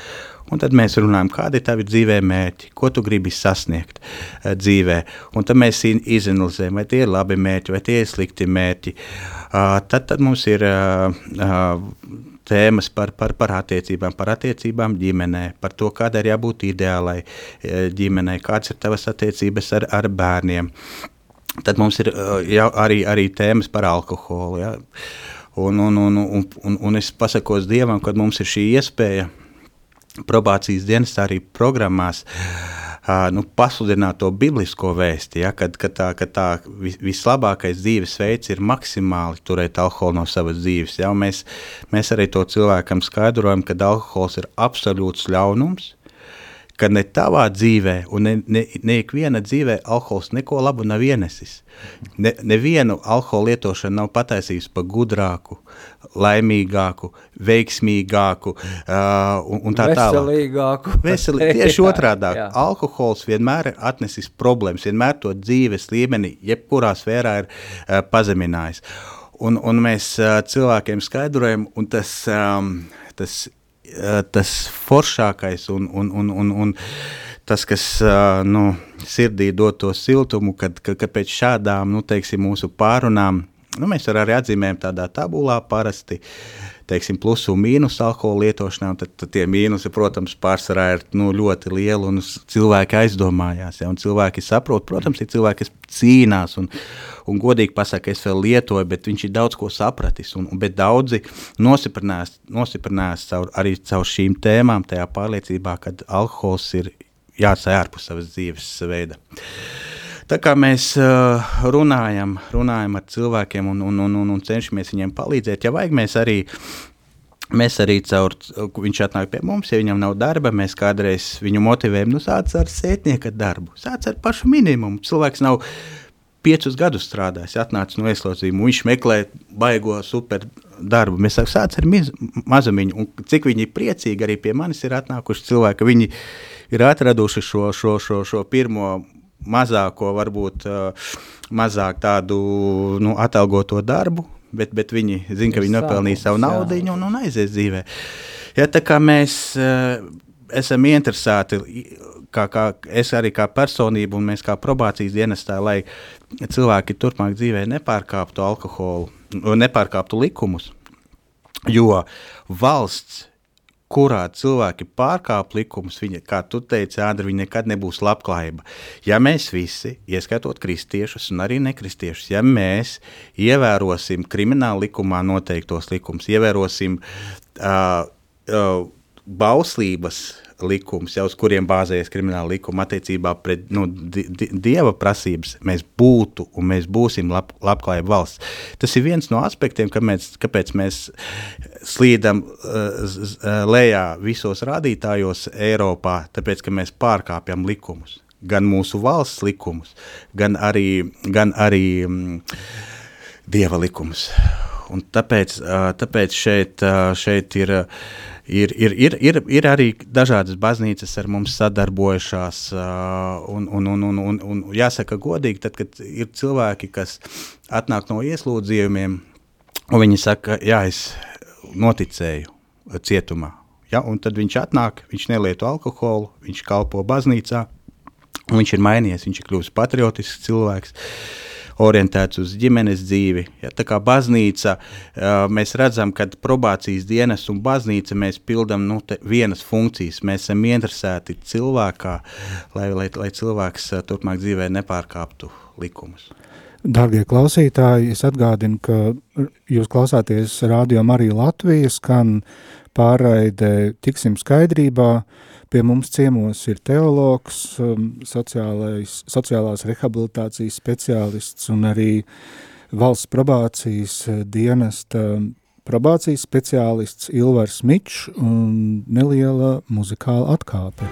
Un tad mēs runājam, kādi ir tavi dzīvē mērķi, ko tu gribi sasniegt uh, dzīvē. Un tad mēs izanalizējam, vai tie ir labi mērķi, vai tie ir slikti mērķi. Uh, tad, tad mums ir uh, uh, tēmas par, par, par attiecībām, par attiecībām ģimenē, par to, kādai ir jābūt ideālai ģimenei, kādas ir tavas attiecības ar, ar bērniem. Tad mums ir jau arī, arī tēmas par alkoholu. Ja? Un, un, un, un, un, un es pasakos Dievam, kad mums ir šī iespēja probācijas dienestā arī programmās. Nu, pasludināt to biblisko vēsti, ja, kad, kad tā, kad tā vis, vislabākais dzīvesveids ir maksimāli turēt alkoholu no savas dzīves. Ja, mēs, mēs arī to cilvēkam skaidrojam, ka alkohols ir absolūts ļaunums, ka ne tavā dzīvē, un ne, ne, ne ikviena dzīvē alkohols neko labu nav ienesis. Ne, nevienu alkohola lietošanu nav pataisījusi par gudrāku, laimīgāku, veiksmīgāku uh, un, un tā tālāk. Veselīgāku. Veseli, tieši otrādāk. Alkohols vienmēr ir atnesis problēmas, vienmēr to dzīves līmeni, jebkurā sfērā ir uh, pazeminājis. Un, un mēs uh, cilvēkiem skaidrojam, un tas, um, tas tas foršākais un, un, un, un, un tas, kas nu, sirdī dod to siltumu, kad, kad, kad pēc šādām nu, teiksim, mūsu pārunām, nu, mēs arī atzīmējam tādā tabulā parasti, uh, teiksim, plusu un mīnusu alkohola lietošanā, tad, tad tie mīnusi, protams, pārsvarā ir nu, ļoti lieli un cilvēki aizdomājās. Ja, un cilvēki saprot, protams, ir cilvēki, kas cīnās un, un godīgi pasaka, es vēl lietoju, bet viņš ir daudz ko sapratis. Un, bet daudzi nosiprinās, nosiprinās caur, arī caur šīm tēmām, tajā pārliecībā, ka alkohols ir jāatstāj ārpus savas dzīves veida. Tā kā mēs uh, runājam, runājam ar cilvēkiem un, un, un, un, cenšamies viņiem palīdzēt, ja vajag, mēs arī Mēs arī caur, viņš atnāk pie mums, ja viņam nav darba, mēs kādreiz viņu motivējam, nu sāc ar sētnieka darbu, sāc ar pašu minimumu. Cilvēks nav piecus gadus strādājis, atnācis no ieslodzījuma, viņš meklē baigo super darbu. Mēs sākam sāc ar miz, mazumiņu, un cik viņi priecīgi arī pie manis ir atnākuši cilvēki, viņi ir atraduši šo, šo, šo, šo pirmo mazāko, varbūt mazāk tādu nu, atalgoto darbu, bet, bet viņi zina, ka viņi nopelnīja savu naudu un, un aizies dzīvē. Ja, tā kā mēs esam interesēti, kā, kā es arī kā personība un mēs kā probācijas dienestā, lai cilvēki turpmāk dzīvē nepārkāptu alkoholu, nepārkāptu likumus, jo valsts kurā cilvēki pārkāp likumus, viņa, kā tu teici, Ādri, viņa nekad nebūs labklājība. Ja mēs visi, ieskaitot kristiešus un arī nekristiešus, ja mēs ievērosim krimināla likumā noteiktos likumus, ievērosim uh, uh, bauslības likums, jau uz kuriem bāzējas krimināla likuma attiecībā pret nu, di di dieva prasības, mēs būtu un mēs būsim lab labklājība valsts. Tas ir viens no aspektiem, mēs, kāpēc mēs slīdam uh, lejā visos rādītājos Eiropā, tāpēc, ka mēs pārkāpjam likumus. Gan mūsu valsts likumus, gan arī, gan arī mm, dieva likumus. Un tāpēc, uh, tāpēc šeit, uh, šeit ir uh, ir, ir, ir, ir, ir arī dažādas baznīcas ar mums sadarbojušās. Un, un, un, un, un, un jāsaka, godīgi, tad, kad ir cilvēki, kas atnāk no ieslodzījumiem, un viņi saka, jā, es noticēju cietumā. Ja, un tad viņš atnāk, viņš nelieto alkoholu, viņš kalpo baznīcā, un viņš ir mainījies, viņš ir kļuvis patriotisks cilvēks. Uh, orientēts uz ģimenes dzīvi. Ja, tā kā baznīca, mēs redzam, ka probācijas dienas un baznīca mēs pildām nu, vienas funkcijas. Mēs esam interesēti cilvēkā, lai, lai, lai cilvēks turpmāk dzīvē nepārkāptu likumus. Darbie klausītāji, es atgādinu, ka jūs klausāties Radio Marija Latvijas, skan pārraide Tiksim skaidrībā, uh, Pie mums ciemos ir teologs, um, sociālās rehabilitācijas speciālists un arī valsts probācijas uh, dienesta probācijas speciālists Ilvars Mičs un neliela muzikāla atkāpe.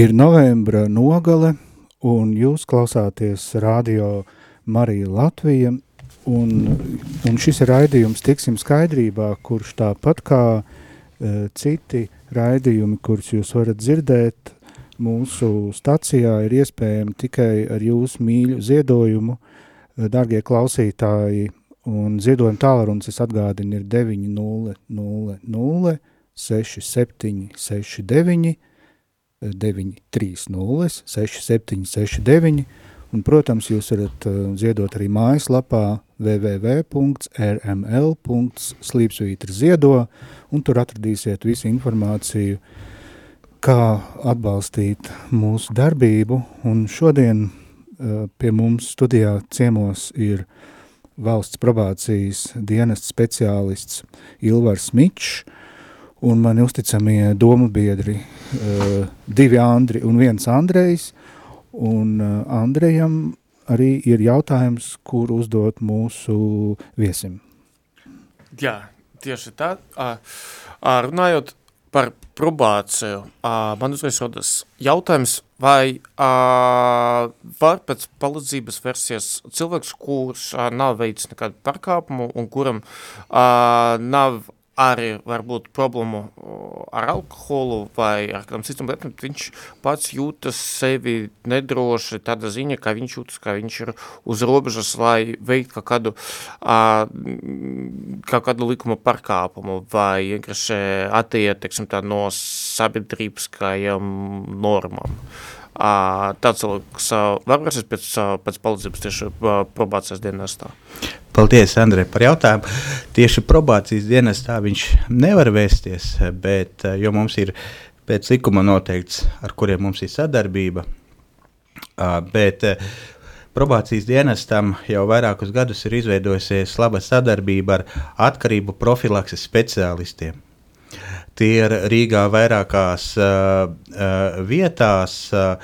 Ir novembra nogale, un jūs klausāties radio Marija Latvija, un, un šis ir raidījums Tiksim skaidrībā, kurš tāpat kā uh, citi raidījumi, kurus jūs varat dzirdēt, mūsu stacijā ir iespējami tikai ar jūsu mīļu ziedojumu. Dargie klausītāji, un ziedojuma tālrunis, es atgādinu, ir 900 6769 930 6769 un, protams, jūs varat ziedot arī mājaslapā www.rml.slīpsvītra un tur atradīsiet visu informāciju, kā atbalstīt mūsu darbību, un šodien pie mums studijā ciemos ir valsts probācijas dienests speciālists Ilvars Mičs, un mani uzticamie domu biedri, uh, divi Andri un viens Andrejs, un uh, Andrejam arī ir jautājums, kur uzdot mūsu viesim. Jā, tieši tā. Uh, runājot par probāciju, uh, man uzreiz rodas jautājums, vai uh, var pēc palīdzības versijas cilvēks, kurš uh, nav veicis nekādu pārkāpumu un kuram uh, nav arī var būt problēmu ar alkoholu vai ar kādām citām lietām, viņš pats jūtas sevi nedroši tāda ziņa, ka viņš jūtas, ka viņš ir uz robežas, lai veikt kaut kādu, uh, kaut kādu likuma pārkāpumu vai vienkārši attiet, teiksim tā, no sabiedrībiskajām normām. Uh, tāds cilvēks uh, var vērsties pēc, uh, pēc palīdzības tieši uh, probācijas dienestā. Paldies, Andrej, par jautājumu. Tieši probācijas dienestā viņš nevar vēsties, bet, jo mums ir pēc likuma noteikts, ar kuriem mums ir sadarbība, bet probācijas dienestam jau vairākus gadus ir izveidojusies laba sadarbība ar atkarību profilakses speciālistiem. Tie ir Rīgā vairākās uh, uh, vietās, uh,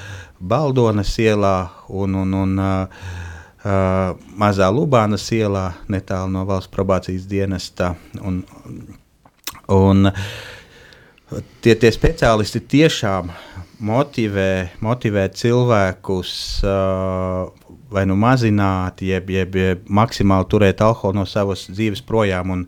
Baldonas ielā un, un, un uh, uh, Mazā Lubānas ielā, netālu no valsts probācijas dienesta. Un, un tie, tie speciālisti tiešām motivē, motivē cilvēkus uh, vai nu mazināt, jeb, jeb, jeb maksimāli turēt alkoholu no savas dzīves projām. Un,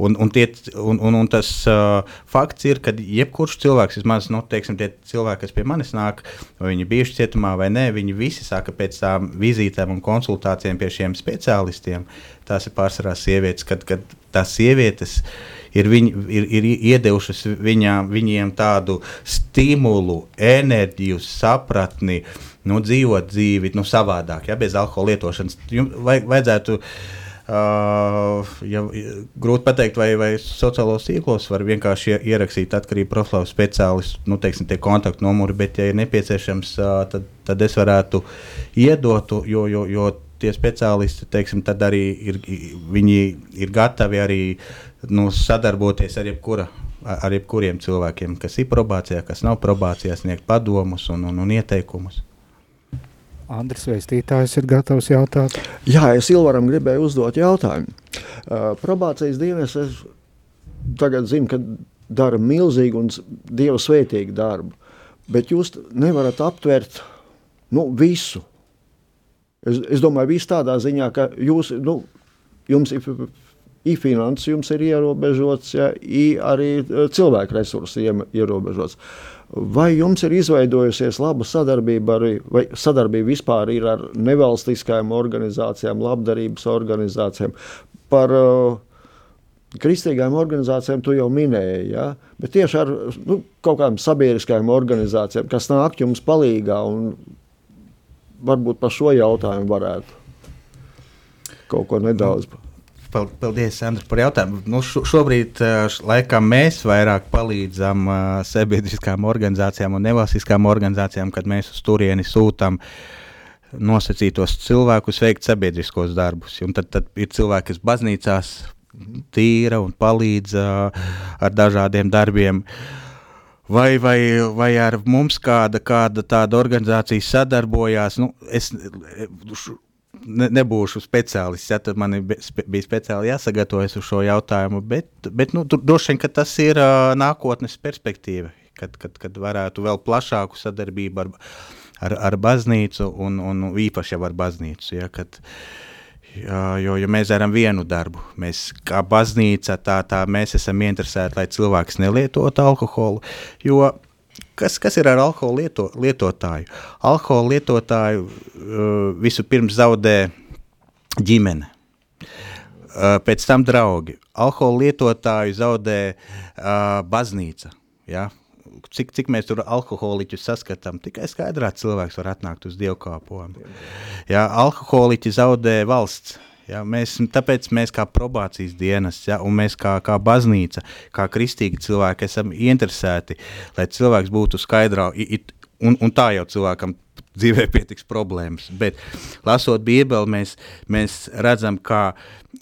Un, un, tie, un, un, un tas uh, fakts ir, ka jebkurš cilvēks, vismaz nu, teiksim, tie cilvēki, kas pie manis nāk, vai viņi bijuši cietumā vai nē, viņi visi saka pēc tām vizītēm un konsultācijām pie šiem speciālistiem. Tās ir pārsvarā sievietes, kad, kad tās sievietes ir, viņ, ir, ir iedevušas viņām, viņiem tādu stimulu, enerģiju, sapratni, nu, dzīvot dzīvi nu, savādāk, ja, bez alkohola lietošanas. Jums vajag, vajadzētu uh, ja, grūti pateikt, vai, vai sociālos tīklos var vienkārši ierakstīt atkarību profilu speciālistu, nu, teiksim, tie kontaktu numuri, bet, ja ir nepieciešams, uh, tad, tad es varētu iedot, jo, jo, jo tie speciālisti, teiksim, tad arī ir, viņi ir gatavi arī nu, sadarboties ar jebkura ar jebkuriem cilvēkiem, kas ir probācijā, kas nav probācijā, sniegt padomus un, un, un ieteikumus. Andris Veistītājs ir gatavs jautāt. Jā, es Ilvaram gribēju uzdot jautājumu. Uh, probācijas dienas es tagad zinu, ka dara milzīgu un dievu svētīgu darbu, bet jūs nevarat aptvert nu, visu. Es, es domāju, viss tādā ziņā, ka jūs, nu, jums ir finanses jums ir ierobežots, ja, arī cilvēku resursi ierobežots. Uh, Vai jums ir izveidojusies laba sadarbība arī, vai sadarbība vispār ir ar nevalstiskajām organizācijām, labdarības organizācijām? Par uh, kristīgām organizācijām tu jau minēji, ja? bet tieši ar nu, kaut kādām sabiedriskajām organizācijām, kas nāk jums palīgā un varbūt par šo jautājumu varētu kaut ko nedaudz. Mm. Paldies, Andri, par jautājumu. Nu, šo, šobrīd laikam, mēs vairāk palīdzam uh, sabiedriskām organizācijām un nevalstiskām organizācijām, kad mēs uz turieni sūtām nosacītos cilvēkus veikt sabiedriskos darbus. Un tad, tad ir cilvēki, kas baznīcās tīra un palīdz uh, ar dažādiem darbiem. Vai, vai, vai ar mums kāda, kāda tāda organizācija sadarbojās? Nu, es, ne, nebūšu speciālists. Ja, tad man bija speciāli jāsagatavojas uz šo jautājumu. Bet, bet nu, droši vien tas ir uh, nākotnes perspektīva. kad, kad, kad varētu vēl plašāku sadarbību ar, ar, ar baznīcu un, un īpaši jau ar baznīcu, ja, kad, jo, jo mēs darām vienu darbu, mēs kā baznīca, tā, tā mēs esam interesēti, lai cilvēks nelietotu alkoholu, jo kas, kas ir ar alkoholu lieto, lietotāju? Alkoholu lietotāju uh, visu pirms zaudē ģimene. Uh, pēc tam draugi. Alkohola lietotāju zaudē uh, baznīca. Ja? Cik, cik mēs tur alkoholiķus saskatām, tikai skaidrā cilvēks var atnākt uz dievkāpojumu. Ja? Alkoholiķi zaudē valsts. Ja, mēs, tāpēc mēs kā probācijas dienas, ja, un mēs kā, kā baznīca, kā kristīgi cilvēki esam interesēti, lai cilvēks būtu skaidrā, it, un, un tā jau cilvēkam dzīvē pietiks problēmas. Bet, lasot Bībeli, mēs, mēs redzam, kā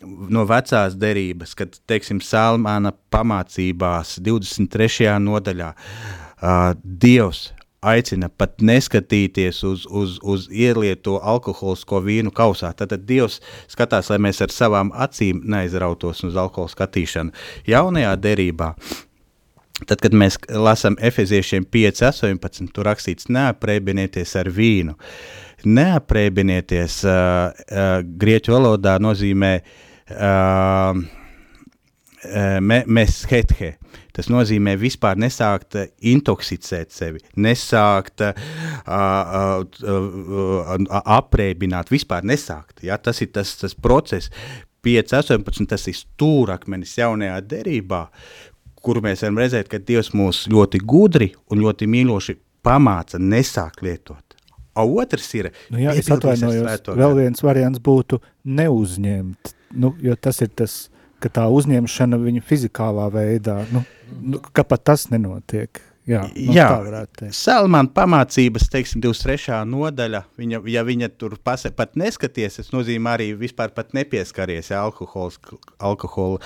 no vecās derības, kad, teiksim, Salmāna pamācībās 23. nodaļā uh, Dievs aicina pat neskatīties uz, uz, uz ielieto alkoholisko vīnu kausā. Tad, Dievs skatās, lai mēs ar savām acīm neaizrautos uz alkohola skatīšanu. Jaunajā derībā Tad, kad mēs lasām efeziešiem 5, 18, tur rakstīts, neaprēbinieties ar vīnu. Neaprēbinieties uh, uh, grieķu valodā nozīmē uh, me, mēs hethe. Tas nozīmē vispār nesākt intoksicēt sevi, nesākt uh, uh, uh, aprēķināt, vispār nesākt. Ja? Tas ir tas, tas process, 5, 18, tas ir stūrakmenis jaunajā derībā, kuru mēs varam redzēt, ka Dievs mūs ļoti gudri un ļoti mīloši pamāca nesākt lietot. A otrs ir, nu jā, es atvainojos, vēl viens variants būtu neuzņemt, nu, jo tas ir tas, ka tā uzņemšana viņa fizikālā veidā, nu, nu ka pat tas nenotiek. Jā, nu, Jā Salmāna pamācības, teiksim, 23. nodaļa, viņa, ja viņa tur pase, pat neskaties, tas nozīmē arī vispār pat nepieskaries ja, alkohols, alkohola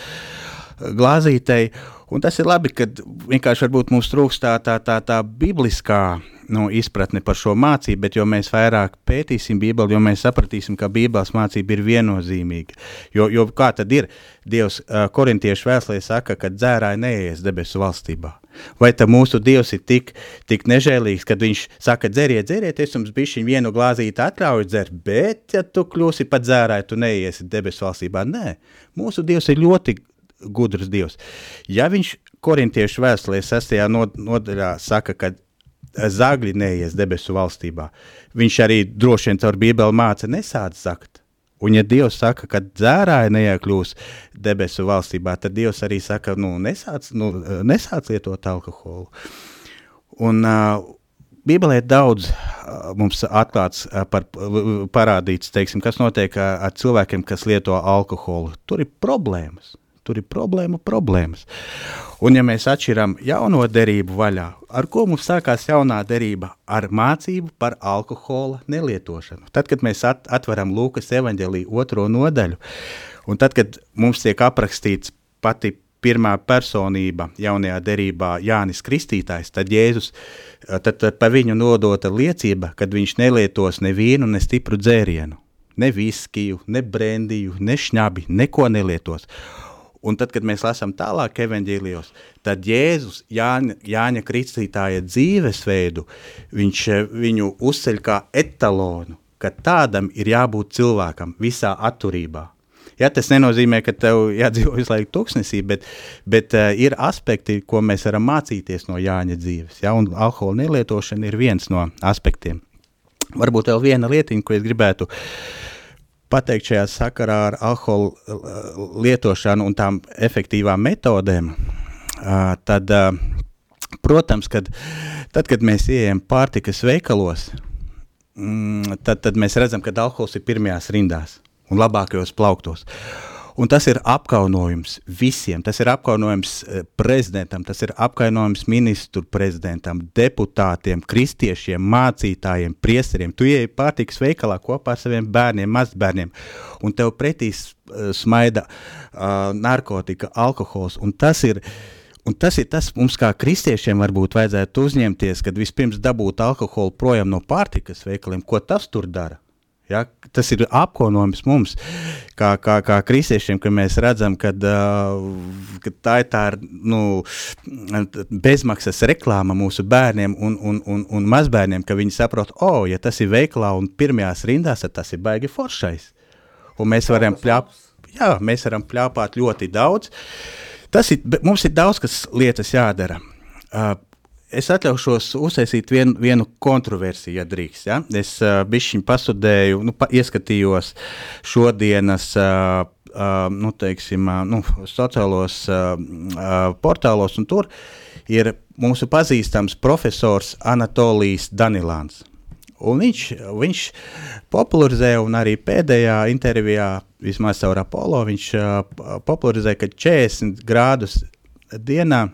glāzītei, Un tas ir labi, ka vienkārši mums trūkst tā, tā, tā, tā bibliskā nu, izpratne par šo mācību, bet jo mēs vairāk pētīsim Bībeli, jo mēs sapratīsim, ka Bībeles mācība ir viennozīmīga. Jo, jo kā tad ir? Dievs uh, korintiešu vēstulē saka, ka dzērāji neies debesu valstībā. Vai tā mūsu Dievs ir tik, tik nežēlīgs, kad viņš saka, dzeriet, dzeriet, es jums bišķiņ vienu glāzīti atļauju dzert, bet ja tu kļūsi pat dzērāji, tu neiesi debesu valstībā. Nē, mūsu Dievs ir ļoti gudrs Dievs. Ja viņš korintiešu vēstulē 6. nodaļā saka, ka zagļi neies debesu valstībā, viņš arī droši vien caur bībeli māca nesāc zakt. Un ja Dievs saka, ka dzērāji neiekļūs debesu valstībā, tad Dievs arī saka, nu, nesāc, nu, nesāc lietot alkoholu. Un uh, Bībelē ir daudz mums atklāts, par, parādīts, teiksim, kas notiek ar cilvēkiem, kas lieto alkoholu. Tur ir problēmas. Tur ir problēma, problēmas. Un, ja mēs atšķiram jauno derību vaļā, ar ko mums sākās jaunā derība? Ar mācību par alkohola nelietošanu. Tad, kad mēs at atveram Lūkas evanģēlīju otro nodaļu, un tad, kad mums tiek aprakstīts pati pirmā personība jaunajā derībā, Jānis Kristītājs, tad Jēzus, tad, tad par viņu nodota liecība, kad viņš nelietos ne vīnu, ne stipru dzērienu, ne viskiju, ne brendiju, ne šņabi, neko nelietos. Un tad, kad mēs lasām tālāk evaņģēlijos, tad Jēzus Jāņa, Jāņa Kristītāja dzīvesveidu, viņš eh, viņu uzceļ kā etalonu, ka tādam ir jābūt cilvēkam visā atturībā. Ja, tas nenozīmē, ka tev jādzīvo visu laiku tuksnesī, bet, bet uh, ir aspekti, ko mēs varam mācīties no Jāņa dzīves. Ja, un alkohola nelietošana ir viens no aspektiem. Varbūt vēl viena lietiņa, ko es gribētu uh, pateikt šajā sakarā ar alkoholu uh, lietošanu un tām efektīvām metodēm, uh, tad, uh, protams, kad, tad, kad mēs ieejam pārtikas veikalos, mm, tad, tad mēs redzam, ka alkohols ir pirmajās rindās un labākajos plauktos. Un tas ir apkaunojums visiem. Tas ir apkaunojums eh, prezidentam, tas ir apkaunojums ministru prezidentam, deputātiem, kristiešiem, mācītājiem, priesteriem. Tu ieej pārtikas veikalā kopā ar saviem bērniem, mazbērniem, un tev pretī uh, smaida uh, narkotika, alkohols. Un tas ir, un tas ir tas, mums kā kristiešiem varbūt vajadzētu uzņemties, kad vispirms dabūt alkoholu projām no pārtikas veikaliem, ko tas tur dara Ja? Tas ir apkaunojums mums, kā, kā, kā kristiešiem, ka mēs redzam, kad, uh, ka tā ir tā nu, bezmaksas reklāma mūsu bērniem un, un, un, un mazbērniem, ka viņi saprot, o, oh, ja tas ir veiklā un pirmajās rindās, tad tas ir baigi foršais. Un mēs varam, pļāp, jā, mēs varam pļāpāt ļoti daudz. Tas ir, mums ir daudz kas lietas jādara. Uh, es atļaušos uztaisīt vien, vienu kontroversiju, ja drīkst. Ja? Es uh, bišķiņu pasudēju, nu, pa, ieskatījos šodienas uh, uh, nu, teiksim, uh, nu, sociālos uh, uh, portālos, un tur ir mūsu pazīstams profesors Anatolijas Danilāns. Un viņš, viņš popularizē, un arī pēdējā intervijā, vismaz caur Apollo, viņš uh, popularizē, ka 40 grādus dienā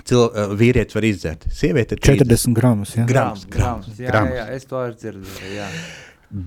Cil, uh, vīrietis var izdzert. Sieviete ir 40 gramus. Ja? Grams, grams, grams, jā, grams. jā, jā, es to arī dzirdēju, jā.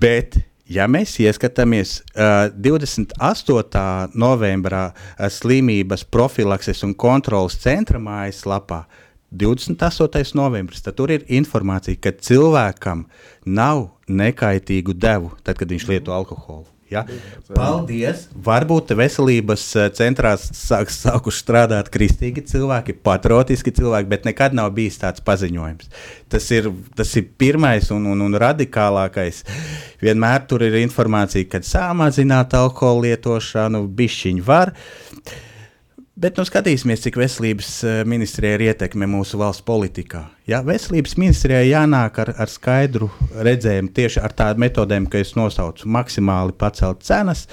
Bet, ja mēs ieskatāmies uh, 28. novembrā uh, slimības profilakses un kontrolas centra mājaslapā, 28. novembris, tad tur ir informācija, ka cilvēkam nav nekaitīgu devu, tad, kad viņš lieto alkoholu. Ja? Paldies! Varbūt veselības eh, centrā sāk, sākuši strādāt kristīgi cilvēki, patriotiski cilvēki, bet nekad nav bijis tāds paziņojums. Tas ir, tas ir pirmais un, un, un radikālākais. Vienmēr tur ir informācija, kad samazināt alkohola lietošanu, bišķiņu var. Uh, Bet nu, skatīsimies, cik veselības eh, ministrijai ir ietekme mūsu valsts politikā. Ja? Veselības ministrijai jānāk ar, ar skaidru redzējumu tieši ar tādām metodēm, ka es nosaucu maksimāli pacelt cenas,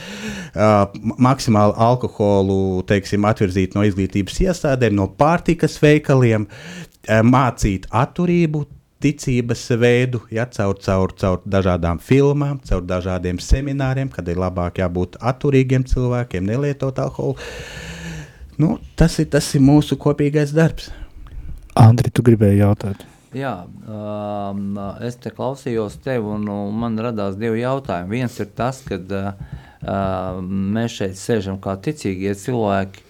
uh, maksimāli alkoholu teiksim, atvirzīt no izglītības iestādēm, no pārtikas veikaliem, uh, mācīt atturību, ticības veidu, ja, caur, caur, caur dažādām filmām, caur dažādiem semināriem, kad ir labāk jābūt atturīgiem cilvēkiem, nelietot alkoholu. Nu, tas, ir, tas ir mūsu kopīgais darbs. Andri, tu gribēji jautāt? Jā, um, es te klausījos tevi, un, un man radās divi jautājumi. Viens ir tas, ka uh, mēs šeit sēžam kā ticīgie cilvēki,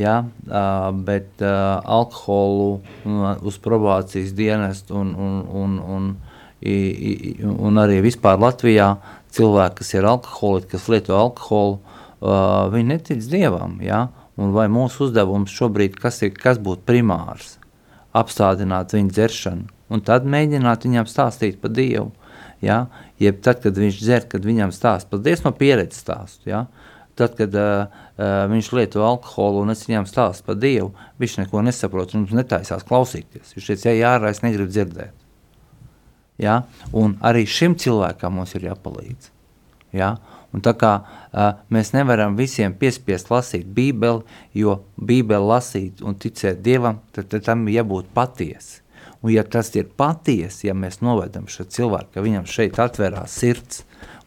ja, uh, bet uh, alkoholu uh, uz probācijas dienestu un, un, un, un, un, un arī vispār Latvijā cilvēki, kas ir alkoholiķi, kas lieto alkoholu, uh, viņi netic Dievam. Ja? Un vai mūsu uzdevums šobrīd, kas, ir, kas būtu primārs, apstādināt viņa dzeršanu, un tad mēģināt viņam stāstīt par Dievu. Ja? Jeb tad, kad viņš dzer, kad viņam stāsta paldies no pieredzes stāstu. Ja? Tad, kad uh, viņš lieto alkoholu un es viņam stāstu par Dievu, viņš neko nesaprot un netaisās klausīties. Viņš teica, ja jārā, es negribu dzirdēt. Ja? Un arī šim cilvēkam mums ir jāpalīdz. Ja? Un tā kā uh, mēs nevaram visiem piespiest lasīt Bībeli, jo Bībeli lasīt un ticēt Dievam, tad, tad tam jābūt patiesi. Un ja tas ir patiesi, ja mēs novedam šo cilvēku, ka viņam šeit atverās sirds,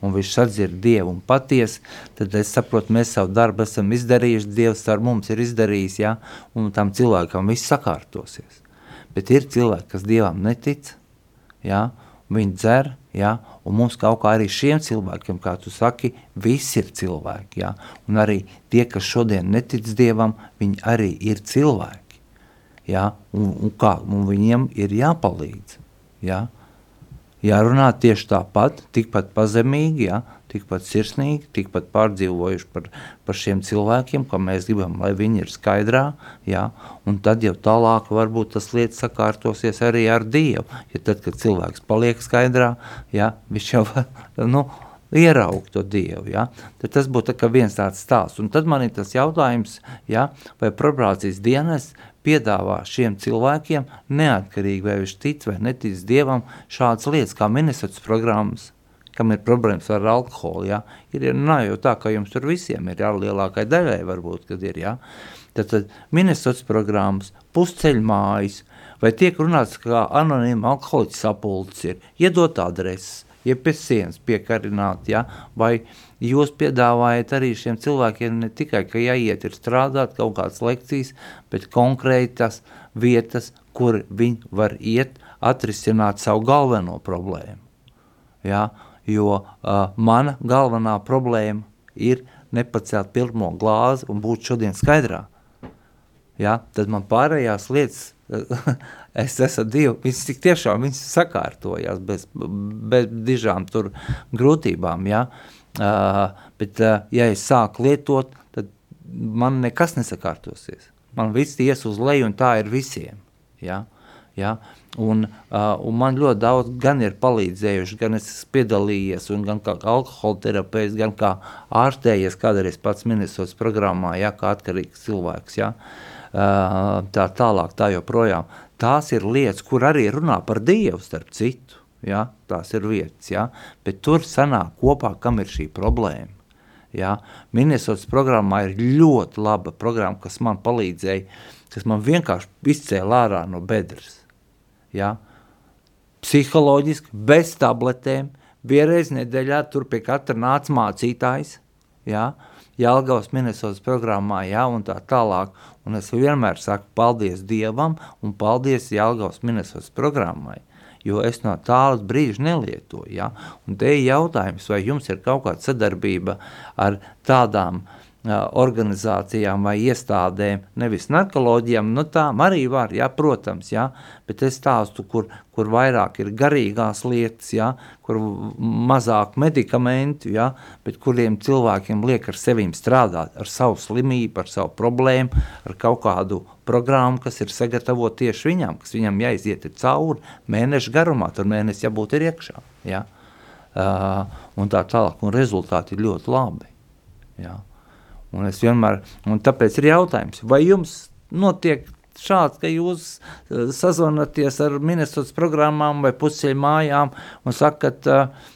un viņš sadzird Dievu un patiesi, tad es saprotu, mēs savu darbu esam izdarījuši, Dievs ar mums ir izdarījis, ja, un tam cilvēkam viss sakārtosies. Bet ir cilvēki, kas Dievam netic, ja, viņi dzer, ja, Un mums kaut kā arī šiem cilvēkiem, kā tu saki, visi ir cilvēki. Ja? Un arī tie, kas šodien netic Dievam, viņi arī ir cilvēki. Ja? Un, un, kā, un viņiem ir jāpalīdz. Ja? Jārunā tieši tāpat, tikpat pazemīgi, ja? Tikpat sirsnīgi, tikpat pārdzīvojuši par, par šiem cilvēkiem, ka mēs gribam, lai viņi ir skaidrā, jā, un tad jau tālāk varbūt tas lietas sakārtosies arī ar Dievu, ja tad, kad cilvēks paliek skaidrā, jā, viņš jau var, nu, ieraugt to Dievu, ja? tad tas būtu tā viens tāds stāsts. Un tad man ir tas jautājums, ja? vai probācijas dienas piedāvā šiem cilvēkiem neatkarīgi, vai viņš tic vai netic Dievam šādas lietas kā Minnesotas programmas, kam ir problēmas ar alkoholu, ja? ir, nav jau tā, ka jums tur visiem ir, jā, lielākai daļai varbūt, kad ir, jā. Tad, tad Minnesotas programmas, pusceļmājas, vai tiek runāts, kā anonīma alkoholiķa sapulcis ir, iedot adreses, jeb pie sienas piekarināt, ja? vai jūs piedāvājat arī šiem cilvēkiem ne tikai, ka jāiet ir strādāt kaut kādas lekcijas, bet konkrētas vietas, kur viņi var iet atrisināt savu galveno problēmu. Ja? Jo uh, mana galvenā problēma ir nepacelt pirmo glāzi un būt šodien skaidrā. Ja? Tad man pārējās lietas es esmu Dievu, viņas tik tiešām viņas sakārtojās bez, bez dižām tur grūtībām, ja? Uh, bet uh, ja es sāku lietot, tad man nekas nesakārtosies. Man viss ies uz leju un tā ir visiem, ja? Ja? Un, uh, un man ļoti daudz gan ir palīdzējuši, gan es esmu piedalījies, gan kā alkohola terapeits, gan kā ārstējies kādreiz pats ministrs programmā, ja, kā atkarīgs cilvēks. Ja. Uh, tā tālāk, tā joprojām. Tās ir lietas, kur arī runā par Dievu, starp citu. Ja, tās ir vietas, ja, bet tur sanāk kopā, kam ir šī problēma. Ja. Ministrs programmā ir ļoti laba programma, kas man palīdzēja, kas man vienkārši izcēla ārā no bedres ja, psiholoģiski, bez tabletēm, vienreiz nedēļā tur pie katra nāca mācītājs, ja, Jelgavas Minnesotas programmā, ja, un tā tālāk, un es vienmēr saku paldies Dievam un paldies Jelgavas Minnesotas programmai, jo es no tālas brīža nelietoju, ja, un te ir jautājums, vai jums ir kaut kāda sadarbība ar tādām uh, organizācijām vai iestādēm, nevis narkoloģijām, nu tām arī var, jā, protams, jā, bet es stāstu, kur, kur vairāk ir garīgās lietas, jā, kur mazāk medikamentu, jā, bet kuriem cilvēkiem liek ar sevīm strādāt, ar savu slimību, ar savu problēmu, ar kaut kādu programmu, kas ir sagatavot tieši viņam, kas viņam jāiziet cauri mēnešu garumā, tur mēnesis jābūt ir iekšā, jā, uh, un tā tālāk, un rezultāti ir ļoti labi, jā. Un es vienmēr, un tāpēc ir jautājums, vai jums notiek šāds, ka jūs uh, sazvanaties ar ministrs programmām vai pusceļu mājām un sakat, uh,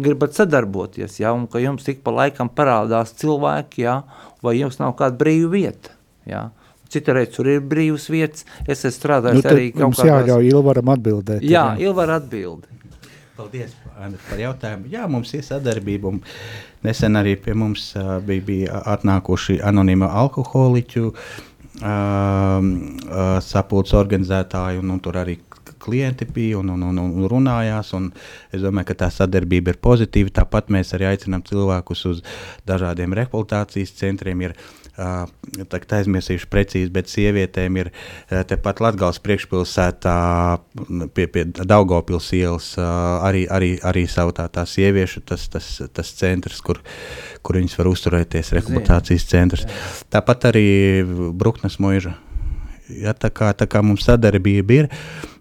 gribat sadarboties, ja, un ka jums tik pa laikam parādās cilvēki, ja, vai jums nav kāda brīva vieta, ja. Citreiz tur ir brīvas vietas, es esmu strādājis nu, arī kaut kādās... Mums jāļauj Ilvaram atbildēt. Jā, Ilvar atbildi. Paldies par jautājumu. Jā, mums ir sadarbība. Nesen arī pie mums uh, bija, bija atnākuši anonīma alkoholiķu uh, uh, sapulces organizētāji, un, un tur arī klienti bija un, un, un, un runājās. Un es domāju, ka tā sadarbība ir pozitīva. Tāpat mēs arī aicinām cilvēkus uz dažādiem rehabilitācijas centriem. Ir, uh, aizmirsīšu precīzi, bet sievietēm ir tepat Latgales priekšpilsētā pie, pie Daugavpils ielas arī, arī, arī savu tā, tā sieviešu tas, tas, tas centrs, kur, kur viņas var uzturēties, rehabilitācijas centrs. Tāpat arī Bruknes mūža. Ja, tā, kā, tā kā mums sadarbība ir,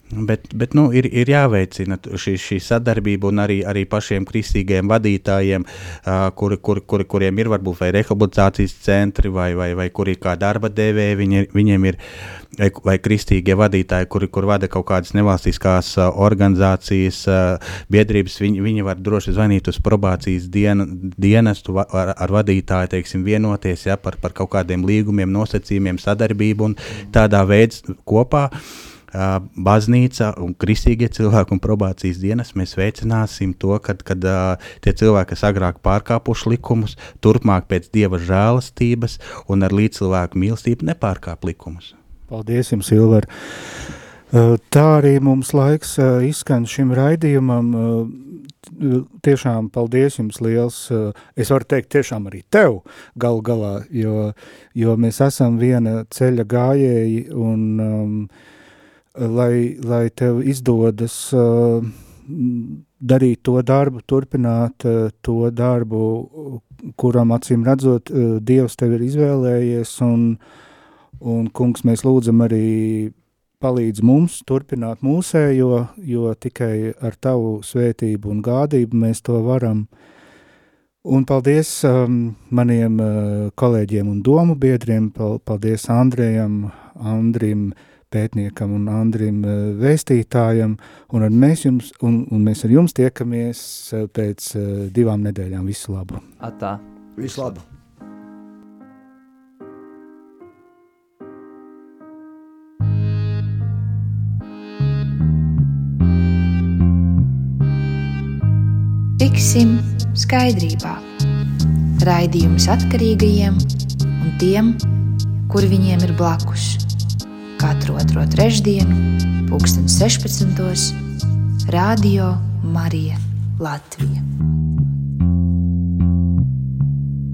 Bet, bet nu, ir, ir jāveicina šī, šī sadarbība un arī, arī pašiem kristīgiem vadītājiem, uh, kuri, kur, kur, kuriem ir varbūt vai rehabilitācijas centri vai, vai, vai kuri kā darba devēji, viņi, viņiem ir vai kristīgie vadītāji, kuri kur vada kaut kādas nevalstiskās uh, organizācijas, uh, biedrības, viņi, viņi var droši zvanīt uz probācijas dienu, dienestu ar, ar vadītāju, teiksim, vienoties ja, par, par kaut kādiem līgumiem, nosacījumiem, sadarbību un tādā veidā kopā. Uh, baznīca un kristīgie cilvēki un probācijas dienas, mēs veicināsim to, kad, kad tie cilvēki, kas agrāk pārkāpuši likumus, turpmāk pēc dieva žēlastības un ar līdzcilvēku mīlestību nepārkāp likumus. Paldies jums, Ilver! Tā arī mums laiks izskan šim raidījumam. Tiešām paldies jums liels. Es varu teikt tiešām arī tev galu galā, jo, jo mēs esam viena ceļa gājēji un um, lai, lai tev izdodas uh, darīt to darbu, turpināt uh, to darbu, kuram acīm redzot, uh, Dievs tev ir izvēlējies, un, un kungs, mēs lūdzam arī palīdz mums turpināt mūsējo, jo tikai ar tavu svētību un gādību mēs to varam. Un paldies um, maniem uh, kolēģiem un domu biedriem, paldies Andrejam, Andrim, uh, pētniekam un Andrim eh, vēstītājam, un, mēs, jums, un, un mēs ar jums tiekamies eh, pēc eh, divām nedēļām. Visu labu! Atā! Visu labu! Tiksim skaidrībā. Raidījums atkarīgajiem un tiem, kur viņiem ir blakus katru otro trešdienu, pulksten 16. Radio Marija Latvija.